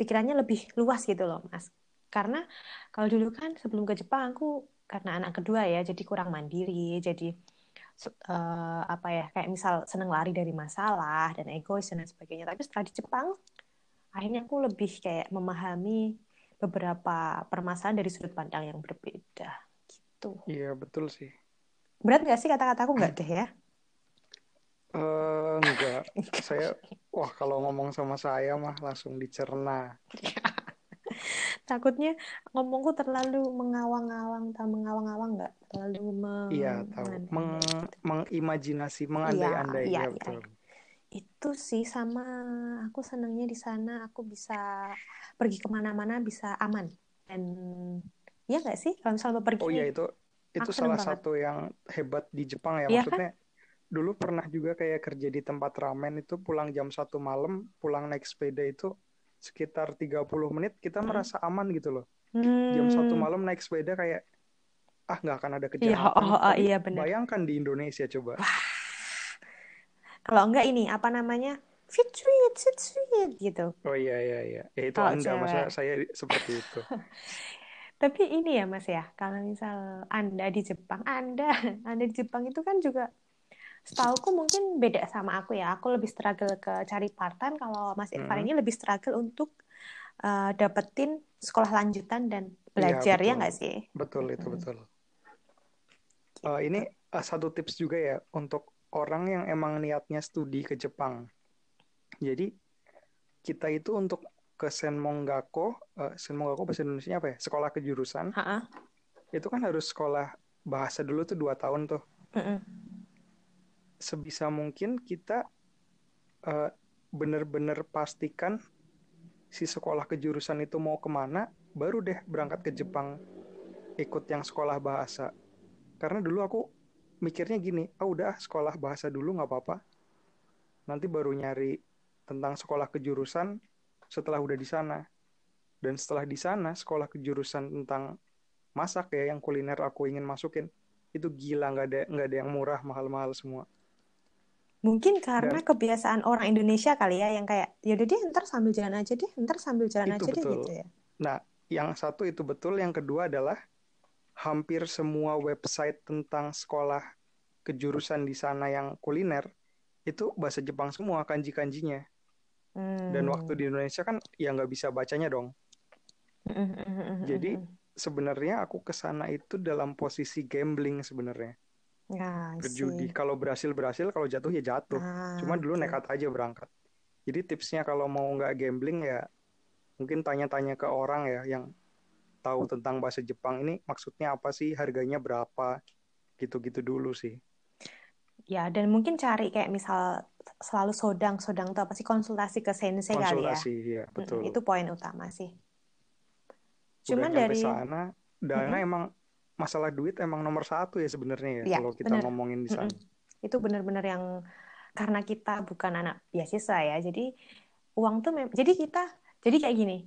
pikirannya lebih luas gitu loh mas. Karena kalau dulu kan sebelum ke Jepang aku karena anak kedua ya jadi kurang mandiri jadi eh, apa ya kayak misal seneng lari dari masalah dan egois dan sebagainya. Tapi setelah di Jepang akhirnya aku lebih kayak memahami beberapa permasalahan dari sudut pandang yang berbeda gitu. Iya betul sih. Berat nggak sih kata-kataku nggak deh ya. Eh enggak, *laughs* saya wah kalau ngomong sama saya mah langsung dicerna. *laughs* takutnya ngomongku terlalu mengawang-awang tak mengawang-awang nggak? Terlalu Iya tahu, Meng, gitu. mengimajinasi, iya mengandai-andai iya ya iya. betul. itu sih sama aku senangnya di sana. Aku bisa pergi ke mana-mana bisa aman. Dan ya nggak sih? Kalau misalnya pergi Oh iya itu itu aku seneng salah banget satu yang hebat di Jepang ya. kan Maksudnya dulu pernah juga kayak kerja di tempat ramen itu pulang jam satu malam, pulang naik sepeda itu sekitar 30 menit kita Mm. merasa aman gitu loh. Jam satu hmm malam naik sepeda kayak ah nggak akan ada iya kejahatan. oh, oh, Tapi iya bayangkan di Indonesia coba. kalau enggak ini apa namanya fit sweet fit sweet gitu Oh iya iya iya. Ya itu kalau Anda, masa saya seperti itu. *laughs* Tapi ini ya Mas ya, kalau misal Anda di Jepang, Anda, *laughs* Anda di Jepang itu kan juga setauku mungkin beda sama aku ya. Aku lebih struggle ke cari part time, kalau Mas Irfan Mm-mm. ini lebih struggle untuk uh, dapetin sekolah lanjutan dan Iya belajar ya nggak sih? betul itu Mm-mm. betul. Eh, ini eh, satu tips juga ya untuk orang yang emang niatnya studi ke Jepang. Jadi kita itu untuk ke Senmongako, eh, Senmongako bahasa Indonesia apa ya? Sekolah kejurusan Ha-ha. itu kan harus sekolah bahasa dulu tuh dua tahun tuh. Mm-mm. Sebisa mungkin kita eh, bener-bener pastikan si sekolah kejurusan itu mau ke mana, baru deh berangkat ke Jepang ikut yang sekolah bahasa. Karena dulu aku mikirnya gini, ah udah sekolah bahasa dulu nggak apa-apa, nanti baru nyari tentang sekolah kejurusan setelah udah di sana. Dan setelah di sana sekolah kejurusan tentang masak ya yang kuliner aku ingin masukin itu gila nggak ada nggak ada yang murah mahal-mahal semua. Mungkin karena Dan kebiasaan orang Indonesia kali ya, yang kayak, yaudah deh ntar sambil jalan aja deh, ntar sambil jalan aja deh betul. gitu ya. Nah, yang satu itu betul, yang kedua adalah hampir semua website tentang sekolah kejurusan di sana yang kuliner itu bahasa Jepang semua kanji-kanjinya. Dan waktu Hmm. di Indonesia kan ya nggak bisa bacanya dong. Jadi sebenarnya aku ke sana itu dalam posisi gambling sebenarnya. Nah, I Berjudi. Kalau berhasil berhasil, kalau jatuh ya jatuh. Cuma Ah, dulu oke. nekat aja berangkat. Jadi tipsnya kalau mau nggak gambling ya mungkin tanya-tanya ke orang ya yang tahu tentang bahasa Jepang ini maksudnya apa sih, harganya berapa, gitu-gitu dulu sih. Ya, dan mungkin cari kayak misal selalu sodang-sodang tuh apa sih konsultasi ke sensei kali ya. Konsultasi, ya betul. itu poin utama sih. Cuman dari sana, dana Mm-mm. emang masalah duit emang nomor satu ya sebenarnya ya, Iya, kalau kita bener. ngomongin di sana. Mm-mm. Itu benar-benar yang karena kita bukan anak beasiswa ya, jadi uang tuh jadi kita jadi kayak gini,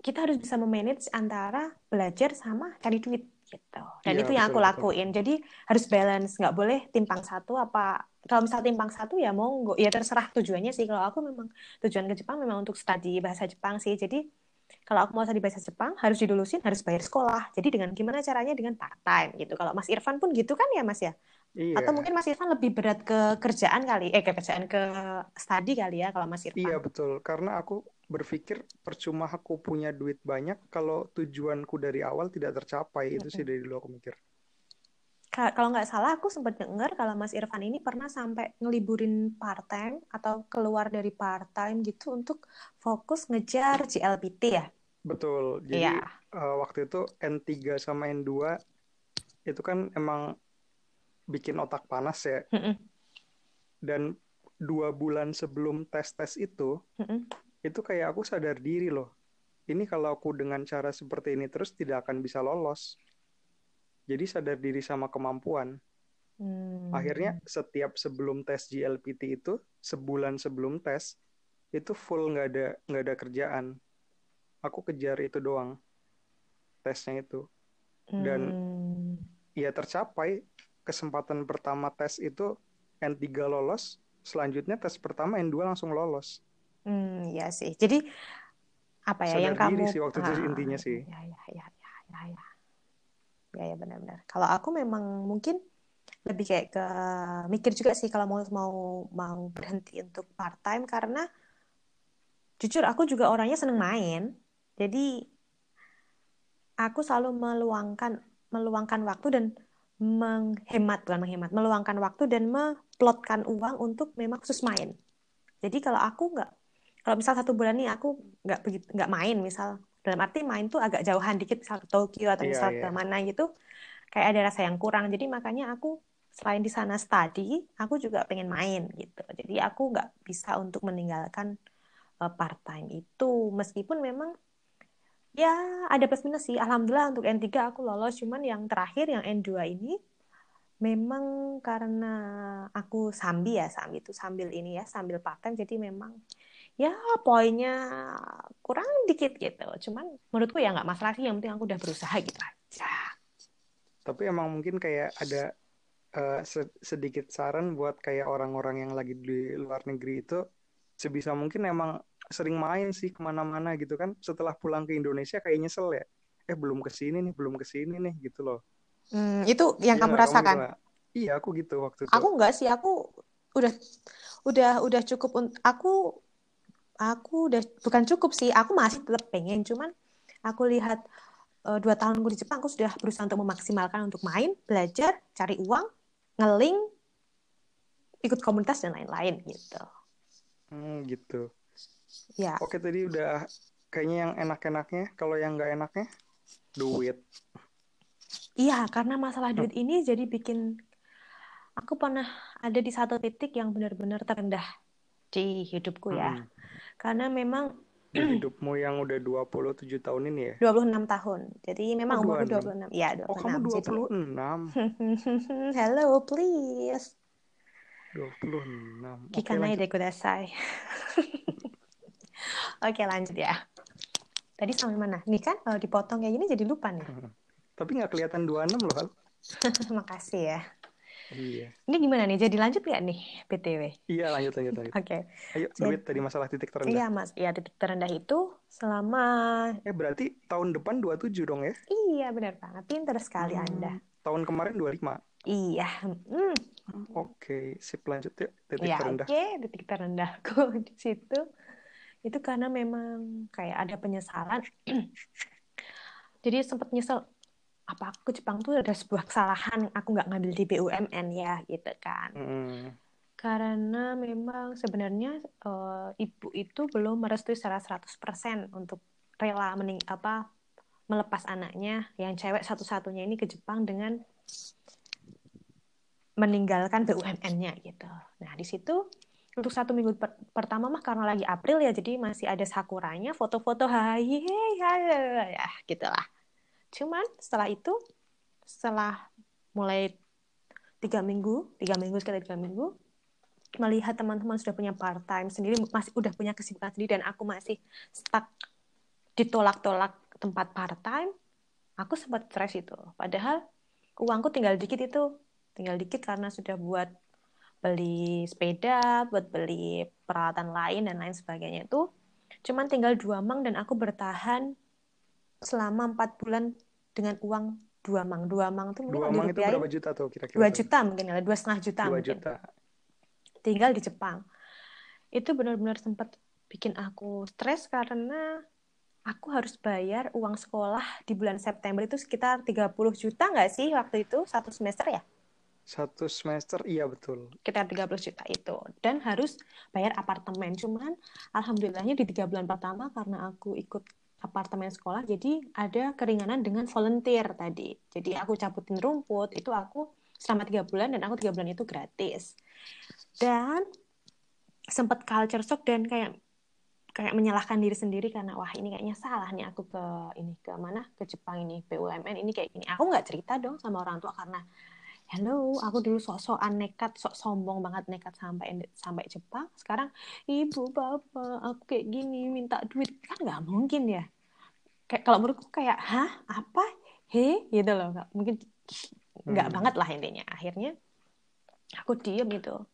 kita harus bisa memanage antara belajar sama cari duit gitu. Dan Iya, itu yang aku betul, betul. lakuin. Jadi harus balance, nggak boleh timpang satu apa kalau misal timpang satu ya monggo, ya terserah tujuannya sih. Kalau aku memang tujuan ke Jepang memang untuk studi bahasa Jepang sih. Jadi kalau aku mau studi bahasa Jepang harus didulusin, harus bayar sekolah. Jadi dengan gimana caranya dengan part time gitu. Kalau Mas Irfan pun gitu kan ya Mas ya? Iya, Atau mungkin Mas Irfan lebih berat ke kerjaan kali, eh ke kerjaan ke studi kali ya kalau Mas Irfan. iya betul. Karena aku berpikir percuma aku punya duit banyak kalau tujuanku dari awal tidak tercapai. Itu sih dari dulu aku mikir. Ka- Kalau nggak salah aku sempat dengar kalau Mas Irfan ini pernah sampai ngeliburin part time atau keluar dari part time gitu untuk fokus ngejar GLPT ya. Betul. Jadi eh, waktu itu N3 sama N2 itu kan emang bikin otak panas ya. Dan dua bulan sebelum tes-tes itu, Mm-mm. Itu kayak aku sadar diri loh. Ini kalau aku dengan cara seperti ini terus tidak akan bisa lolos. Jadi sadar diri sama kemampuan. Hmm. Akhirnya setiap sebelum tes GLPT itu, sebulan sebelum tes, itu full nggak ada nggak ada kerjaan. Aku kejar itu doang. Tesnya itu. dan- Hmm. Ya tercapai. Kesempatan pertama tes itu N3 lolos, selanjutnya tes pertama N2 langsung lolos. Hmm, ya sih. Jadi apa ya Sadar yang diri kamu sih waktu itu Ah, intinya sih. Ya ya ya ya ya ya. Ya ya benar-benar. Kalau aku memang mungkin lebih kayak ke mikir juga sih kalau mau mau mau berhenti untuk part time karena jujur aku juga orangnya seneng main. Jadi aku selalu meluangkan meluangkan waktu dan menghemat bukan menghemat, meluangkan waktu dan memplotkan uang untuk memang khusus main. Jadi kalau aku nggak kalau misal satu bulan nih aku nggak begitu nggak main misal. Dalam arti main tuh agak jauhan dikit misal ke Tokyo atau Iya, misal iya. ke mana gitu kayak ada rasa yang kurang. Jadi makanya aku selain di sana study aku juga pengen main gitu. Jadi aku nggak bisa untuk meninggalkan part time itu. Meskipun memang ya ada plus minus sih. Alhamdulillah untuk N3 aku lolos. Cuman yang terakhir yang N2 ini memang karena aku sambil ya sambil itu sambil ini ya sambil part time jadi memang ya poinnya kurang dikit gitu cuman menurutku ya nggak masalah sih yang penting aku udah berusaha gitu aja Tapi emang mungkin kayak ada se- sedikit saran buat kayak orang-orang yang lagi di luar negeri itu sebisa mungkin emang sering main sih ke mana-mana gitu kan. Setelah pulang ke Indonesia kayak nyesel ya. Eh belum ke sini nih, belum ke sini nih gitu loh. Hmm, itu yang Iya kamu rasakan nggak? Iya aku gitu waktu itu. aku nggak sih aku udah udah udah cukup aku aku udah bukan cukup sih aku masih tetap pengen cuman aku lihat eh, dua tahunku di Jepang aku sudah berusaha untuk memaksimalkan untuk main belajar cari uang ngeling ikut komunitas dan lain-lain gitu Hmm, gitu. ya Oke tadi udah kayaknya yang enak-enaknya. Kalau yang nggak enaknya duit. iya karena masalah duit ini jadi bikin aku pernah ada di satu titik yang benar-benar terendah di hidupku ya Hmm. Karena memang Di *clears throat* hidupmu yang udah 27 tahun ini ya. 26 tahun. Jadi memang Oh, umurku 26. 26. Iya, 26. Oh kamu Jadi 26. *laughs* Hello, please. 26. Oke de kudasai. *laughs* Oke, lanjut ya. Tadi sampai mana? Nih kan kalau dipotong kayak gini jadi lupa nih. Tapi nggak kelihatan 26 loh Hal. *laughs* Makasih ya. Iya. Ini gimana nih? Jadi lanjut nggak nih BTW? Iya lanjut lanjut lanjut. Oke. Ayo Jadi- duit tadi masalah titik terendah. Iya, Mas. Iya, titik terendah itu selama Eh berarti tahun depan 27 dong ya? Iya, benar banget. Pinter sekali Hmm, Anda. Tahun kemarin 25. Iya. Hmm. Oke, sip lanjut yuk titik Ya, terendah. oke, titik terendahku *laughs* di situ itu karena memang kayak ada penyesalan. *clears throat* Jadi sempat nyesel apa aku ke Jepang tuh ada sebuah kesalahan aku nggak ngambil di BUMN ya gitu kan. Hmm, Karena memang sebenarnya eh, ibu itu belum merestui secara 100% untuk rela mening apa melepas anaknya yang cewek satu-satunya ini ke Jepang dengan meninggalkan BUMN-nya gitu. Nah, di situ untuk satu minggu per- pertama mah karena lagi April ya, jadi masih ada sakuranya, foto-foto hai, ya gitulah. Cuman setelah itu setelah mulai tiga minggu tiga minggu sekitar tiga minggu melihat teman-teman sudah punya part time sendiri masih udah punya kesibukan sendiri dan aku masih stuck ditolak-tolak tempat part time aku sempat stres itu. Padahal uangku tinggal dikit itu. Tinggal dikit karena sudah buat beli sepeda buat beli peralatan lain dan lain sebagainya itu. Cuman tinggal dua mang dan aku bertahan selama empat bulan dengan uang dua mang. Dua mang itu dua mang itu berapa juta tuh kira-kira? Dua juta mungkin ya dua setengah juta dua mungkin. juta. Tinggal di Jepang. Itu benar-benar sempat bikin aku stres karena aku harus bayar uang sekolah di bulan September itu sekitar 30 juta nggak sih waktu itu? Satu semester ya? Satu semester iya betul. Sekitar 30 juta itu. Dan harus bayar apartemen. Cuman alhamdulillahnya di tiga bulan pertama karena aku ikut apartemen sekolah jadi ada keringanan dengan volunteer tadi. Jadi aku cabutin rumput itu aku selama tiga bulan dan aku tiga bulan itu gratis. Dan sempat culture shock dan kayak kayak menyalahkan diri sendiri karena wah ini kayaknya salah nih aku ke ini ke mana? Ke Jepang ini BUMN ini kayak gini. Aku nggak cerita dong sama orang tua karena hello aku dulu sok-sokan nekat sok sombong banget nekat sampai sampai Jepang. Sekarang ibu bapak aku kayak gini minta duit. Kan nggak mungkin ya. Kayak kalau menurutku kayak hah? Apa? He? Gitu loh nggak mungkin nggak hmm. banget lah intinya. Akhirnya aku diem gitu.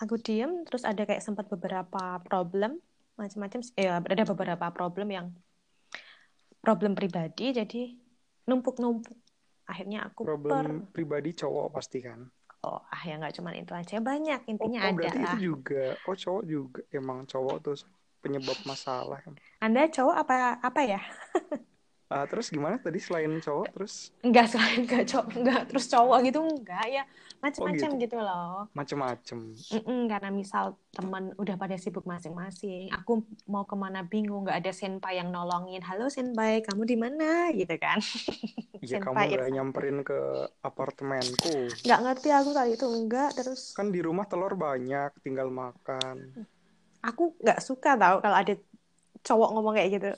Aku diem terus ada kayak sempat beberapa problem macam-macam ya ada beberapa problem yang problem pribadi. Jadi numpuk-numpuk akhirnya aku problem per... pribadi cowok pasti kan? Oh ah ya nggak cuma itu aja. Banyak intinya oh, oh, ada. berarti itu juga. Oh cowok juga. Emang cowok tuh penyebab masalah. Kan anda cowok apa apa ya *laughs* Uh, terus gimana tadi selain cowok terus? Enggak selain enggak cowok enggak terus cowok gitu enggak ya macam-macam oh, gitu. gitu loh. Macam-macam. karena misal teman udah pada sibuk masing-masing, aku mau ke mana bingung nggak ada senpai yang nolongin. Halo senpai, kamu di mana? Gitu kan? Iya *laughs* kamu nggak nyamperin ke apartemenku. Nggak ngerti aku kali itu enggak terus. Kan di rumah telur banyak, tinggal makan. Aku nggak suka tau kalau ada cowok ngomong kayak gitu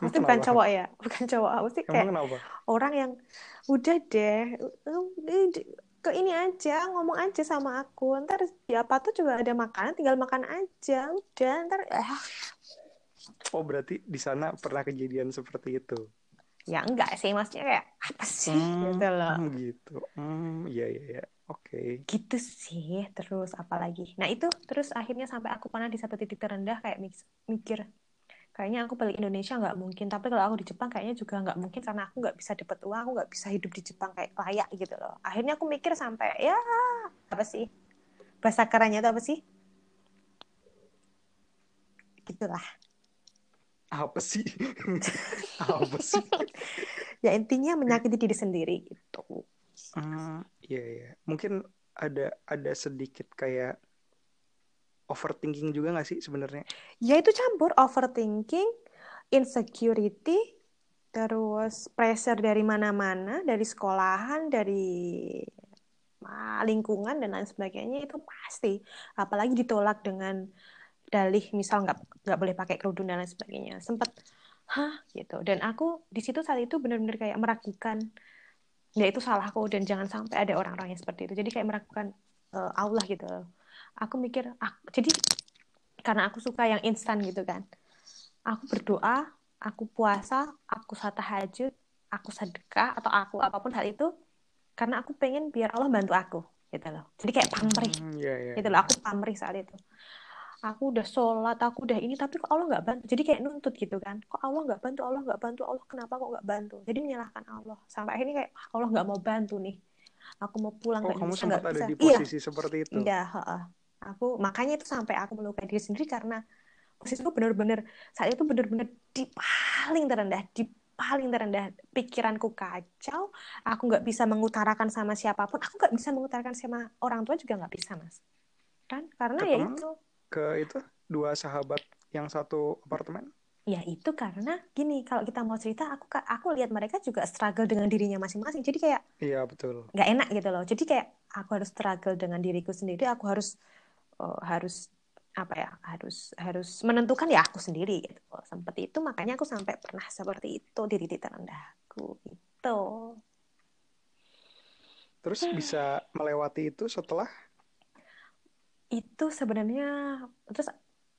Mesti *laughs* bukan cowok ya, bukan cowok. Mesti kayak kenapa? orang yang udah deh, ke ini aja, ngomong aja sama aku. Ntar di apa tuh juga ada makanan, tinggal makan aja. Udah, ntar. Eh. Oh berarti di sana pernah kejadian seperti itu? Ya enggak sih, maksudnya kayak apa sih hmm, gitu loh. Gitu. Hmm, iya iya iya. Oke. Okay. Gitu sih. Terus apalagi? Nah itu terus akhirnya sampai aku pernah di satu titik terendah kayak mikir kayaknya aku balik Indonesia nggak mungkin. Tapi kalau aku di Jepang kayaknya juga nggak mungkin karena aku nggak bisa dapat uang aku nggak bisa hidup di Jepang kayak layak gitu loh. Akhirnya aku mikir sampai ya apa sih? Bahasa kerennya itu apa sih? Gitulah. Apa sih? *laughs* Apa sih? Ya intinya menyakiti diri sendiri gitu. Uh, iya ya mungkin ada ada sedikit kayak overthinking juga gak sih sebenarnya? Ya itu campur overthinking, insecurity, terus pressure dari mana-mana, dari sekolahan, dari lingkungan dan lain sebagainya itu pasti. Apalagi ditolak dengan dalih misal nggak nggak boleh pakai kerudung dan lain sebagainya. Sempat hah gitu. Dan aku di situ saat itu benar-benar kayak meragukan ya itu salahku dan jangan sampai ada orang-orang yang seperti itu. Jadi kayak meragukan uh, Allah gitu aku mikir aku, jadi karena aku suka yang instan gitu kan. Aku berdoa aku puasa aku tahajud aku sedekah atau aku apa pun hal itu karena aku pengen biar Allah bantu aku gitu loh. Jadi kayak pamrih hmm, yeah, yeah. gitu loh. Aku pamrih saat itu. Aku udah sholat aku udah ini tapi kok Allah nggak bantu? Jadi kayak nuntut gitu kan. Kok Allah nggak bantu? Allah nggak bantu? Allah kenapa kok nggak bantu? Jadi menyalahkan Allah. Sampai akhirnya kayak Allah nggak mau bantu nih. Aku mau pulang oh, kamu sempat ada bisa. di posisi iya. seperti itu? Iya aku makanya itu sampai aku melukai diri sendiri karena posisi itu benar-benar saat itu benar-benar di paling terendah di paling terendah. Pikiranku kacau aku nggak bisa mengutarakan sama siapa pun. Aku nggak bisa mengutarakan sama orang tua juga nggak bisa mas. Kan? Karena ya itu. ke itu dua sahabat yang satu apartemen? Ya itu karena gini kalau kita mau cerita aku aku lihat mereka juga struggle dengan dirinya masing-masing. Jadi kayak iya betul. nggak enak gitu loh. Jadi kayak aku harus struggle dengan diriku sendiri aku harus uh, harus apa ya harus harus menentukan ya aku sendiri gitu. Seperti itu makanya aku sampai pernah seperti itu di titik terendahku itu Terus bisa melewati itu setelah? Itu sebenarnya terus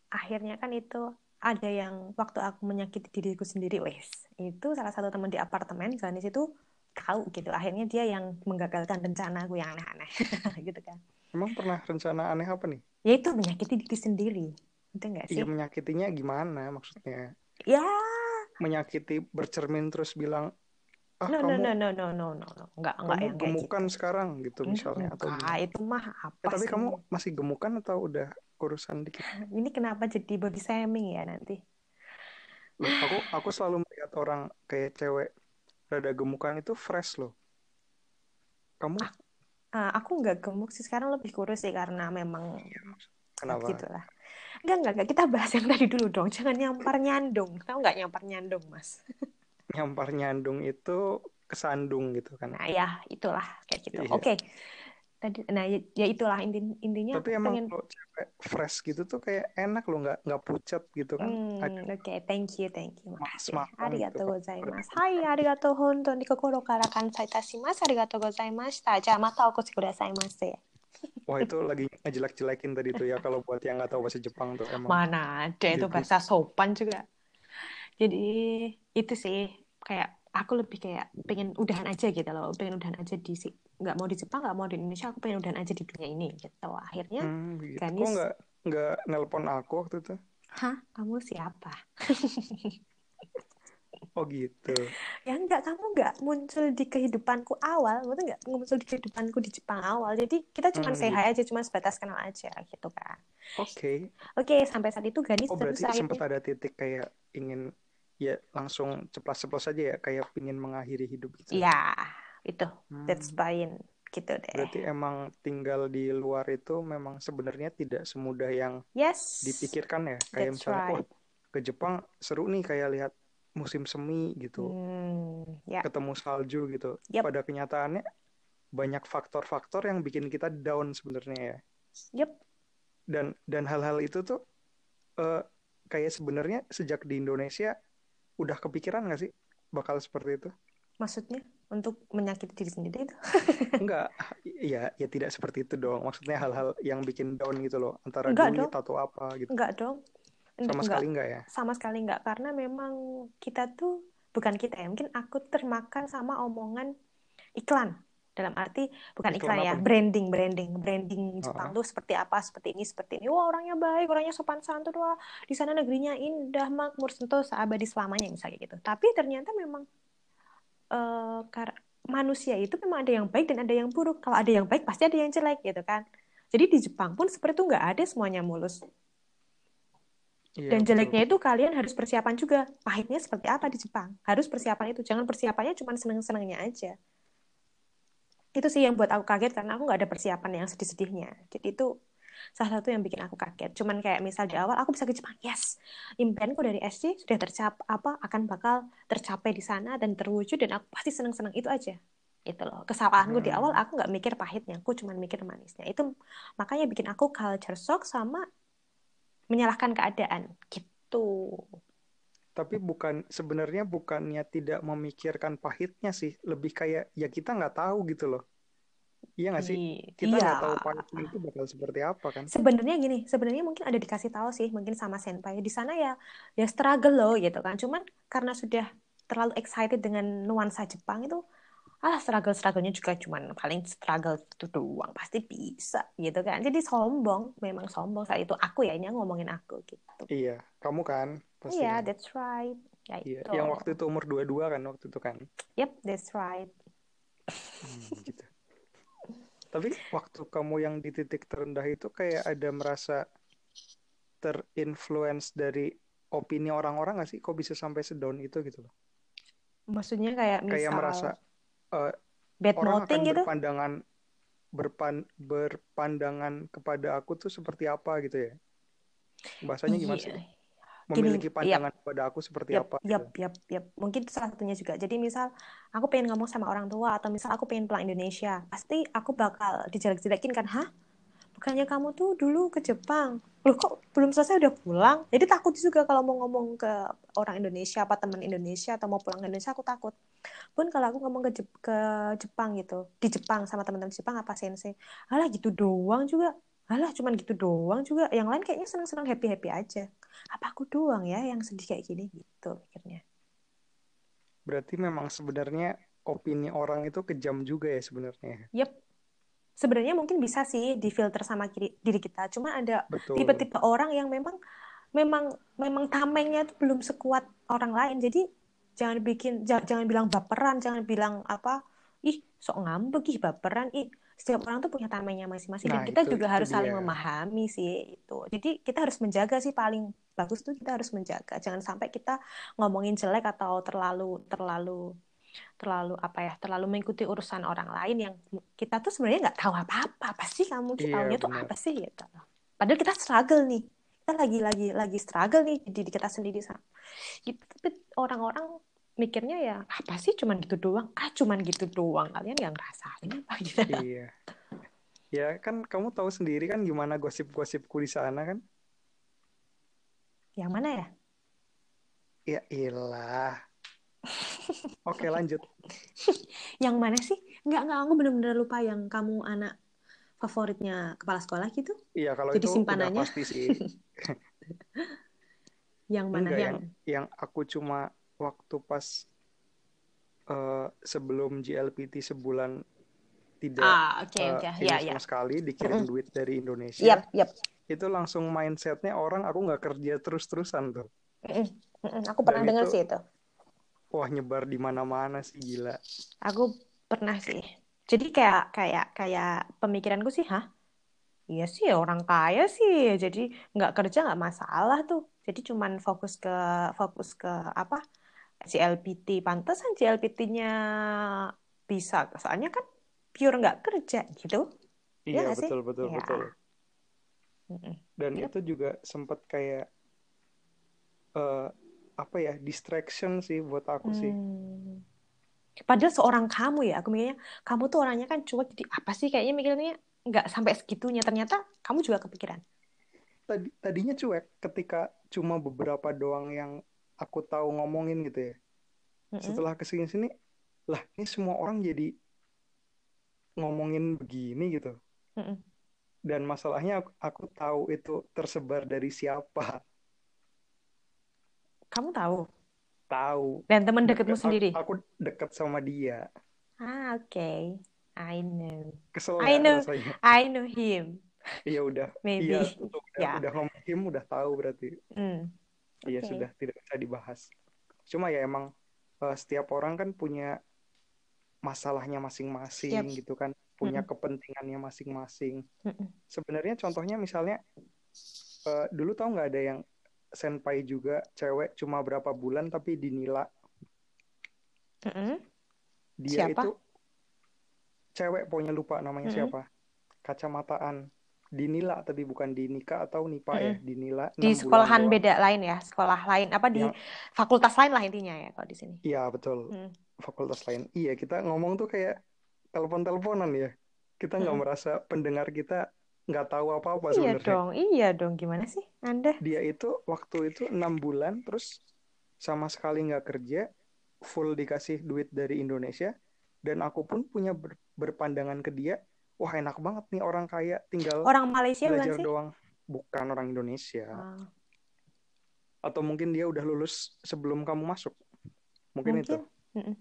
akhirnya kan itu ada yang waktu aku menyakiti diriku sendiri wes. Itu salah satu teman di apartemen Ganis itu tahu gitu. Akhirnya dia yang menggagalkan rencana aku yang aneh-aneh *laughs* gitu kan emang pernah rencana aneh apa nih? ya itu menyakiti diri sendiri itu enggak sih Iya menyakitinya gimana maksudnya? ya Menyakiti bercermin terus bilang ah no no kamu no no no no no no enggak enggak kamu yang kayak gitu gemukan sekarang gitu misalnya atau enggak itu mah apa Eh, tapi sih kamu masih gemukan atau udah kurusan dikit? *laughs* ini kenapa jadi body shaming ya nanti Loh, aku *sighs* aku selalu melihat orang kayak cewek rada gemukan itu fresh loh. Kamu Ah, aku nggak gemuk sih sekarang lebih kurus sih karena memang kenapa? gitu lah Enggak, enggak, enggak. Kita bahas yang tadi dulu dong. Jangan nyampar nyandung. Tahu nggak nyampar nyandung, Mas? Nyampar nyandung itu kesandung gitu kan. Nah, ya, itulah kayak gitu. Iya. Oke. Tadi nah ya, ya itulah inti intinya Tapi emang pengen kalau cewek fresh gitu tuh kayak enak loh nggak nggak pucat gitu kan. Hmm, oke, thank you, thank you. Makasih. Arigatou gozaimasu. Hai, arigatou honton ni kokoro kara kansai itashimasu. Arigatou gozaimashita. Ja, mata okoshi kudasaimasu. Wah itu lagi ngejelek-jelekin tadi tuh ya kalau buat yang nggak tahu bahasa Jepang tuh emang. Mana ada itu bahasa sopan juga. Jadi itu sih kayak aku lebih kayak pengen udahan aja gitu loh, pengen udahan aja di si- nggak mau di Jepang, nggak mau di Indonesia, aku pengen udahan aja di dunia ini gitu. Akhirnya, Hmm, gitu. Kok Ganis, nggak nggak nelpon aku waktu itu? hah, kamu siapa? *laughs* Oh gitu. Ya enggak, kamu nggak muncul di kehidupanku awal, betul nggak muncul di kehidupanku di Jepang awal. Jadi kita cuma Hmm, gitu. aja, cuma sebatas kenal aja gitu kan. Oke. Oke, sampai saat itu Ganis Oh terus berarti sempat akhirnya, ada titik kayak ingin ya langsung ceplas-ceplos aja ya kayak ingin mengakhiri hidup gitu. ya itu, Hmm. that's fine gitu deh. Berarti emang tinggal di luar itu memang sebenarnya tidak semudah yang Yes, dipikirkan ya. Kayak that's misalnya, right. ke Jepang seru nih kayak lihat musim semi gitu, Hmm, ya, ketemu salju gitu. Yap. Pada kenyataannya banyak faktor-faktor yang bikin kita down sebenarnya ya. yep. Dan dan hal-hal itu tuh eh, kayak sebenarnya sejak di Indonesia udah kepikiran nggak sih bakal seperti itu? Maksudnya untuk menyakiti diri sendiri itu? *laughs* Enggak, ya ya tidak seperti itu dong. Maksudnya hal-hal yang bikin down gitu loh, antara Enggak duit dong. atau apa gitu. Enggak dong. Sama Enggak, sekali enggak ya? sama sekali enggak karena memang kita tuh bukan kita ya, mungkin aku termakan sama omongan iklan. Dalam arti bukan Iklan ya, branding, branding, branding Jepang Oh. tuh seperti apa, seperti ini, seperti ini. Wah, orangnya baik, orangnya sopan santun, wah, di sana negerinya indah, makmur, sentosa, abadi selamanya misalnya gitu. Tapi ternyata memang eh kar- manusia itu memang ada yang baik dan ada yang buruk. Kalau ada yang baik pasti ada yang jelek gitu kan. Jadi di Jepang pun seperti itu nggak ada semuanya mulus. Iya, Dan betul. jeleknya itu kalian harus persiapan juga. Pahitnya seperti apa di Jepang? Harus persiapan itu. Jangan persiapannya cuma seneng-senengnya aja. Itu sih yang buat aku kaget karena aku nggak ada persiapan yang sedih-sedihnya. Jadi itu salah satu yang bikin aku kaget. Cuman kayak misal di awal aku bisa ke Jepang, yes. Impianku dari SD sudah tercap apa akan bakal tercapai di sana dan terwujud dan aku pasti seneng-seneng itu aja. Itu loh. Kesalahanku di Hmm. awal aku nggak mikir pahitnya, aku cuman mikir manisnya. Itu makanya bikin aku culture shock sama menyalahkan keadaan gitu. Tapi bukan sebenarnya bukannya tidak memikirkan pahitnya sih, lebih kayak ya kita nggak tahu gitu loh. Iya nggak sih? Kita iya. nggak tahu pahitnya itu bakal seperti apa kan? Sebenarnya gini, sebenarnya mungkin ada dikasih tahu sih, mungkin sama senpai di sana ya, ya struggle loh gitu kan. Cuman karena sudah terlalu excited dengan nuansa Jepang itu, ah struggle strugglenya juga cuman paling struggle itu doang, pasti bisa gitu kan. Jadi sombong, memang sombong saat itu aku ya ini ngomongin aku gitu. Iya, kamu kan pasti Iya, kan? that's right. Ya Iya, itu. yang waktu itu umur 22 kan waktu itu kan. Yep, that's right. Hmm, gitu. Tapi waktu kamu yang di titik terendah itu kayak ada merasa terinfluence dari opini orang-orang nggak sih? Kok bisa sampai sedown itu gitu loh? Maksudnya kayak misal Kayak merasa eh, bad orang akan gitu? berpandangan berpan, berpandangan kepada aku tuh seperti apa gitu ya? Bahasanya gimana sih? Memiliki Gini, pandangan kepada aku seperti Yap, apa yap, gitu. yap, yap. Mungkin itu salah satunya juga. Jadi misal aku pengen ngomong sama orang tua atau misal aku pengen pulang Indonesia, pasti aku bakal dijelek-jelekin kan, hah? Bukannya kamu tuh dulu ke Jepang? Loh kok belum selesai udah pulang? Jadi takut juga kalau mau ngomong ke orang Indonesia apa teman Indonesia atau mau pulang ke Indonesia aku takut. pun kalau aku ngomong ke, Jep- ke Jepang gitu di Jepang sama teman-teman Jepang apa sensei alah gitu doang juga alah cuman gitu doang juga yang lain kayaknya senang-senang happy happy aja apa aku doang ya yang sedih kayak gini gitu pikirnya Berarti memang sebenarnya opini orang itu kejam juga ya sebenarnya. Yep. Sebenarnya mungkin bisa sih difilter sama kiri, diri kita. Cuma ada tipe-tipe orang yang memang memang memang tamengnya itu belum sekuat orang lain. Jadi jangan bikin ja- jangan bilang baperan, jangan bilang apa, ih sok ngambek ih baperan, ih setiap orang tuh punya tamengnya masing-masing dan Nah, kita itu- juga itu harus saling dia. memahami sih itu. Jadi kita harus menjaga sih paling bagus tuh kita harus menjaga. Jangan sampai kita ngomongin jelek atau terlalu terlalu terlalu apa ya terlalu mengikuti urusan orang lain yang kita tuh sebenarnya nggak tahu apa-apa apa sih kamu tuh Iya, taunya tuh benar. apa sih gitu padahal kita struggle nih kita lagi lagi lagi struggle nih di diri kita sendiri sama gitu tapi orang-orang mikirnya ya apa sih cuman gitu doang ah cuman gitu doang kalian nggak ngerasain apa gitu *laughs* Iya. Ya kan kamu tahu sendiri kan gimana gosip-gosipku di sana kan? yang mana ya Ya ilah. *laughs* Oke lanjut. yang mana sih nggak nggak aku bener-bener lupa yang kamu anak favoritnya kepala sekolah gitu Iya kalau Jadi itu udah simpanannya. pasti sih. *laughs* yang mana Enggak yang yang yang aku cuma waktu pas eh, sebelum GLPT sebulan tidak ah oke eh, oke ini ya sama ya sekali dikirim Mm-mm. duit dari Indonesia. yap yap Itu langsung mindsetnya orang aku nggak kerja terus-terusan tuh. Mm-mm. Mm-mm. aku pernah dengar sih itu Wah nyebar di mana-mana sih gila. Aku pernah sih. Jadi kayak kayak kayak pemikiranku sih, hah? Iya sih orang kaya sih. Jadi nggak kerja nggak masalah tuh. Jadi cuman fokus ke fokus ke apa? GLPT. Pantesan GLPT-nya bisa. Soalnya kan pure nggak kerja gitu. Iya sih? betul betul Iya. betul. Dan Yap. itu juga sempat kayak eh apa ya distraction sih buat aku sih. Hmm. Padahal seorang kamu ya, aku mikirnya kamu tuh orangnya kan cuek. Jadi apa sih kayaknya mikirnya nggak sampai segitunya. Ternyata kamu juga kepikiran. Tadi tadinya cuek ketika cuma beberapa doang yang aku tahu ngomongin gitu ya. Mm-mm. Setelah ke sini sini, lah ini semua orang jadi ngomongin begini gitu. Mm-mm. Dan masalahnya aku, aku tahu itu tersebar dari siapa. Kamu tahu? Tahu. Dan teman dekatmu Deket- sendiri? Aku, aku deket sama dia. Ah, oke. I know. Kesel I know. rasanya? I know him. Iya udah. Maybe. Iya, udah, Ya. udah ngomongin, udah tahu berarti. Hmm. Iya Oke. sudah tidak bisa dibahas. Cuma ya emang eh, setiap orang kan punya masalahnya masing-masing Yap. gitu kan, punya Mm-mm. kepentingannya masing-masing. Mm-mm. Sebenarnya contohnya misalnya eh, dulu tahu nggak ada yang senpai juga cewek cuma berapa bulan tapi dinila Mm-mm. dia Siapa? itu cewek pokoknya lupa namanya Mm-mm. siapa kacamataan dinila tapi bukan dinika atau nipa ya dinila Di 6 bulan sekolahan doang. beda lain ya, sekolah lain apa di Yang- fakultas lain lah intinya ya kalau di sini. Iya betul. Hmm. Fakultas lain. Iya kita ngomong tuh kayak telepon-teleponan ya. Kita nggak Mm-mm. merasa pendengar kita nggak tahu apa-apa Iya sebenarnya. dong, iya dong. Gimana sih Anda? Dia itu waktu itu enam bulan terus sama sekali nggak kerja, full dikasih duit dari Indonesia. Dan aku pun punya ber- berpandangan ke dia, wah enak banget nih orang kaya tinggal Orang Malaysia bukan belajar sih? doang. Bukan orang Indonesia. Ah, Atau mungkin dia udah lulus sebelum kamu masuk. Mungkin, itu. mungkin. Mm-mm.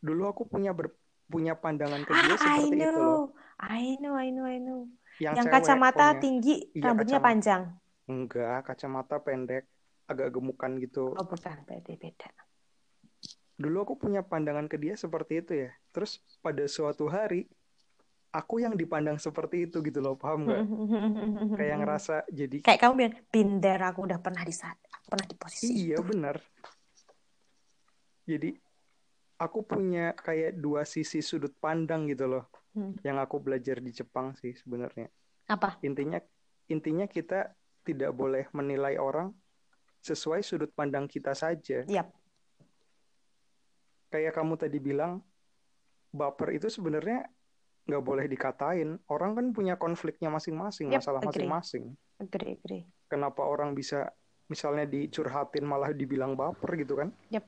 Dulu aku punya ber- punya pandangan ke Ah, dia I seperti itu loh. know. I know, I know, I know. Yang, Yang cewek kacamata pokoknya. tinggi, Iya, rambutnya kacamata. panjang. Enggak, kacamata pendek, agak gemukan gitu. Oh, bukan, berarti beda. Dulu aku punya pandangan ke dia seperti itu ya. Terus pada suatu hari, aku yang dipandang seperti itu gitu loh, paham nggak? Kayak *laughs* ngerasa jadi, Kayak kamu bilang, binder aku udah pernah di saat, pernah di posisi iya itu. benar. Jadi, aku punya kayak dua sisi sudut pandang gitu loh. Hmm. Yang aku belajar di Jepang sih sebenarnya. Apa? Intinya, intinya kita tidak boleh menilai orang sesuai sudut pandang kita saja. Yap. kayak kamu tadi bilang baper itu sebenarnya nggak boleh dikatain orang kan punya konfliknya masing-masing Yep, masalah masing-masing Agree, agree. kenapa orang bisa misalnya dicurhatin malah dibilang baper gitu kan Yap.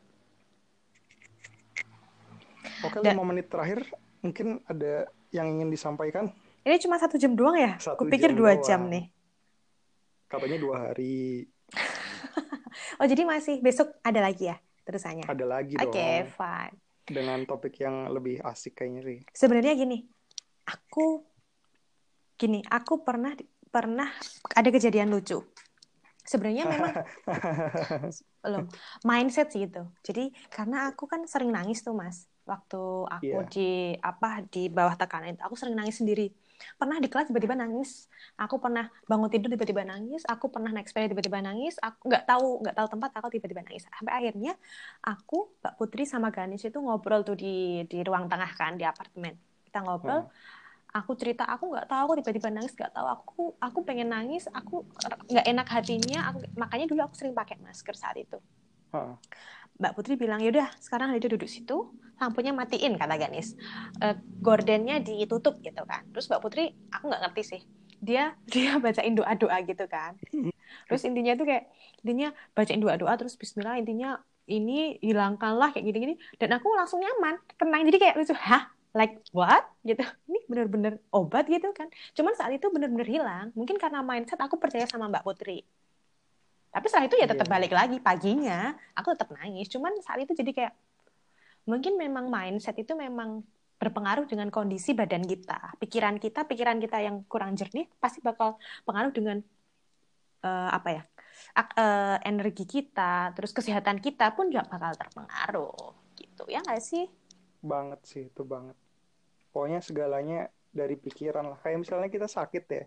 Oke, Dan- lima menit terakhir mungkin ada yang ingin disampaikan. Ini cuma satu jam doang ya? Satu Kupikir jam dua doang. jam nih. Katanya dua hari. *laughs* Oh jadi masih besok ada lagi ya terusannya? Ada lagi Oke, dong. fine. Dengan topik yang lebih asik kayaknya sih. Sebenarnya gini, aku gini, aku pernah pernah ada kejadian lucu. Sebenarnya memang *laughs* belum mindset sih itu. Jadi karena aku kan sering nangis tuh mas, waktu aku Iya. di apa di bawah tekanan itu, aku sering nangis sendiri. Pernah di kelas tiba-tiba nangis, aku pernah bangun tidur tiba-tiba nangis, aku pernah naik sepeda tiba-tiba nangis, aku nggak tahu nggak tahu tempat, aku tiba-tiba nangis. Sampai akhirnya aku Mbak Putri sama Ganis itu ngobrol tuh di di ruang tengah kan di apartemen. Kita ngobrol, aku cerita aku nggak tahu aku tiba-tiba nangis nggak tahu. Aku aku pengen nangis aku nggak enak hatinya aku makanya dulu aku sering pakai masker saat itu. Heeh. Mbak Putri bilang yaudah sekarang Halida duduk situ lampunya matiin kata Ganis. Eh, gordennya ditutup gitu kan. Terus Mbak Putri aku nggak ngerti sih. Dia *laughs* dia bacain doa doa gitu kan. Terus intinya tuh kayak intinya bacain doa doa terus Bismillah intinya ini hilangkanlah kayak gini gini dan aku langsung nyaman tenang. Jadi kayak lucu hah like what? Gitu. Ini bener-bener obat gitu kan. Cuman saat itu bener-bener hilang. Mungkin karena mindset aku percaya sama Mbak Putri. Tapi setelah itu ya tetap Iya. balik lagi paginya. Aku tetap nangis. Cuman saat itu jadi kayak mungkin memang mindset itu memang berpengaruh dengan kondisi badan kita. Pikiran kita pikiran kita yang kurang jernih pasti bakal pengaruh dengan eh, apa ya ak- eh, energi kita. Terus kesehatan kita pun juga bakal terpengaruh. Gitu. Ya nggak sih Banget sih, itu banget. Pokoknya segalanya dari pikiran lah. Kayak misalnya kita sakit ya.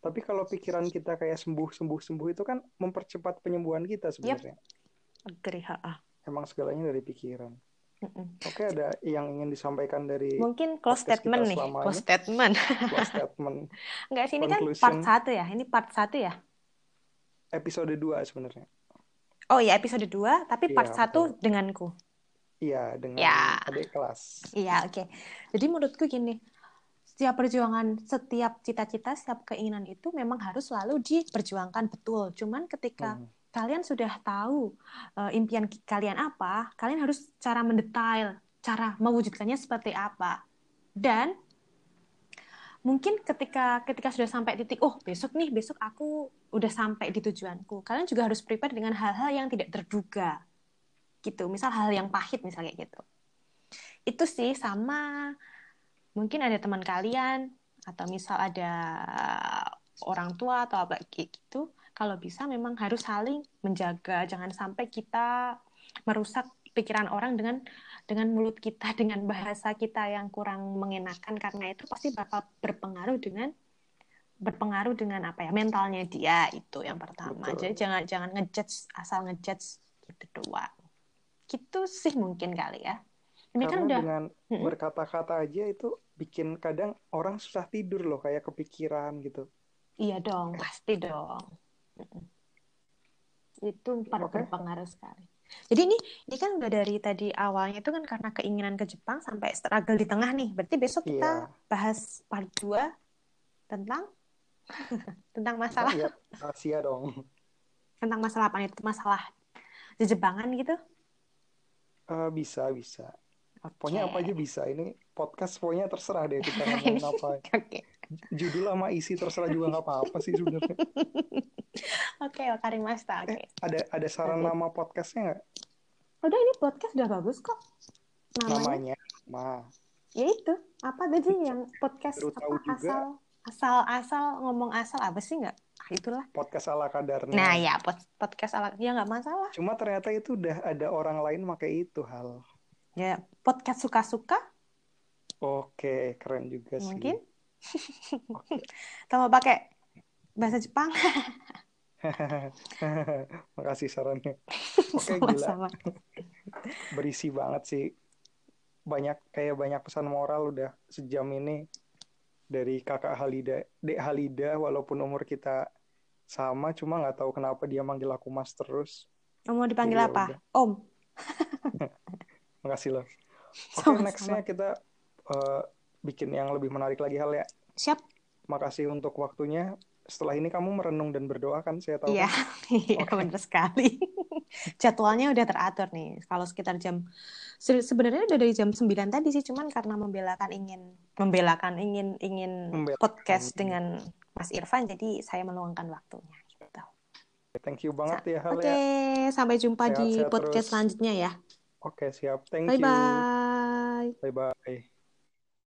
Tapi kalau pikiran kita kayak sembuh, sembuh, sembuh itu kan mempercepat penyembuhan kita sebenarnya. agree ha-ah. Emang segalanya dari pikiran. Mm-mm. Oke, ada yang ingin disampaikan dari mungkin close statement nih close statement close statement *laughs* nggak sih ini kan part satu ya ini part satu ya episode 2 sebenarnya. oh ya episode 2 tapi part Iya, satu denganku Iya, dengan Ya. adik kelas. Iya, oke. Jadi menurutku gini, setiap perjuangan, setiap cita-cita, setiap keinginan itu memang harus selalu diperjuangkan betul. Cuman ketika Hmm. kalian sudah tahu eh, impian kalian apa, kalian harus cara mendetail, cara mewujudkannya seperti apa. Dan mungkin ketika ketika sudah sampai titik, oh besok nih, besok aku udah sampai di tujuanku. Kalian juga harus prepare dengan hal-hal yang tidak terduga. Gitu. Misal hal yang pahit misalnya gitu. Itu sih sama mungkin ada teman kalian atau misal ada orang tua atau apa gitu. Kalau bisa memang harus saling menjaga. Jangan sampai kita merusak pikiran orang dengan dengan mulut kita *laughs* dengan bahasa kita yang kurang mengenakan. Karena itu pasti bakal berpengaruh dengan berpengaruh dengan apa ya mentalnya dia itu yang pertama. Betul. jadi jangan jangan ngejudge asal ngejudge gitu doang gitu sih mungkin kali ya ini kan Karena udah dengan berkata-kata aja itu bikin kadang orang susah tidur loh, kayak kepikiran gitu. Iya dong, pasti dong. Itu Oke. berpengaruh sekali. Jadi ini ini kan udah dari tadi awalnya itu kan karena keinginan ke Jepang sampai struggle di tengah nih. Berarti besok kita Iya. bahas part 2 tentang *laughs* tentang masalah Ya, rahasia dong. tentang masalah apa itu masalah di Jepangan gitu. Eh, bisa, bisa. Pokoknya apa aja bisa. Ini podcast pokoknya terserah deh kita *laughs* ngomongin apa. Oke. Judul sama isi terserah juga nggak apa-apa sih sebenarnya. *laughs* Oke, wakarimashita. Oke. Eh, ada ada saran Oke. nama podcastnya nggak? Udah ini podcast udah bagus kok. Namanya, Namanya? Ma. ya itu. Apa tadi yang podcast apa asal asal asal ngomong asal apa sih nggak? Ah, itulah. Podcast ala kadarnya. Nah ya pod- podcast ala ya nggak masalah. Cuma ternyata itu udah ada orang lain pakai itu hal. Ya podcast suka-suka Oke, keren juga sih. mungkin. Mau *laughs* pakai bahasa Jepang? *laughs* Makasih sarannya. *laughs* Oke, gila. Berisi banget sih. Banyak kayak banyak pesan moral udah sejam ini dari kakak Halida, Dek Halida walaupun umur kita sama cuma nggak tahu kenapa dia manggil aku Mas terus. Mau dipanggil Jadi ya apa? udah. Om. *laughs* Makasih loh. *laughs* Oke, Sama-sama. nextnya kita eh, bikin yang lebih menarik lagi hal ya. Siap. Makasih untuk waktunya. setelah ini kamu merenung dan berdoa kan saya tahu. Iya, kan? *laughs* iya Oke. benar sekali. Jadwalnya udah teratur nih. Kalau sekitar jam se- sebenarnya udah dari jam 9 tadi sih, cuman karena membelakan ingin membelakan ingin ingin Membelakan. podcast dengan Mas Irfan, jadi saya meluangkan waktunya gitu. Thank you banget ya Hal Oke, ya. sampai jumpa di Sehat-sehat podcast terus. selanjutnya ya. Oke siap. Thank Bye you. bye. Bye bye.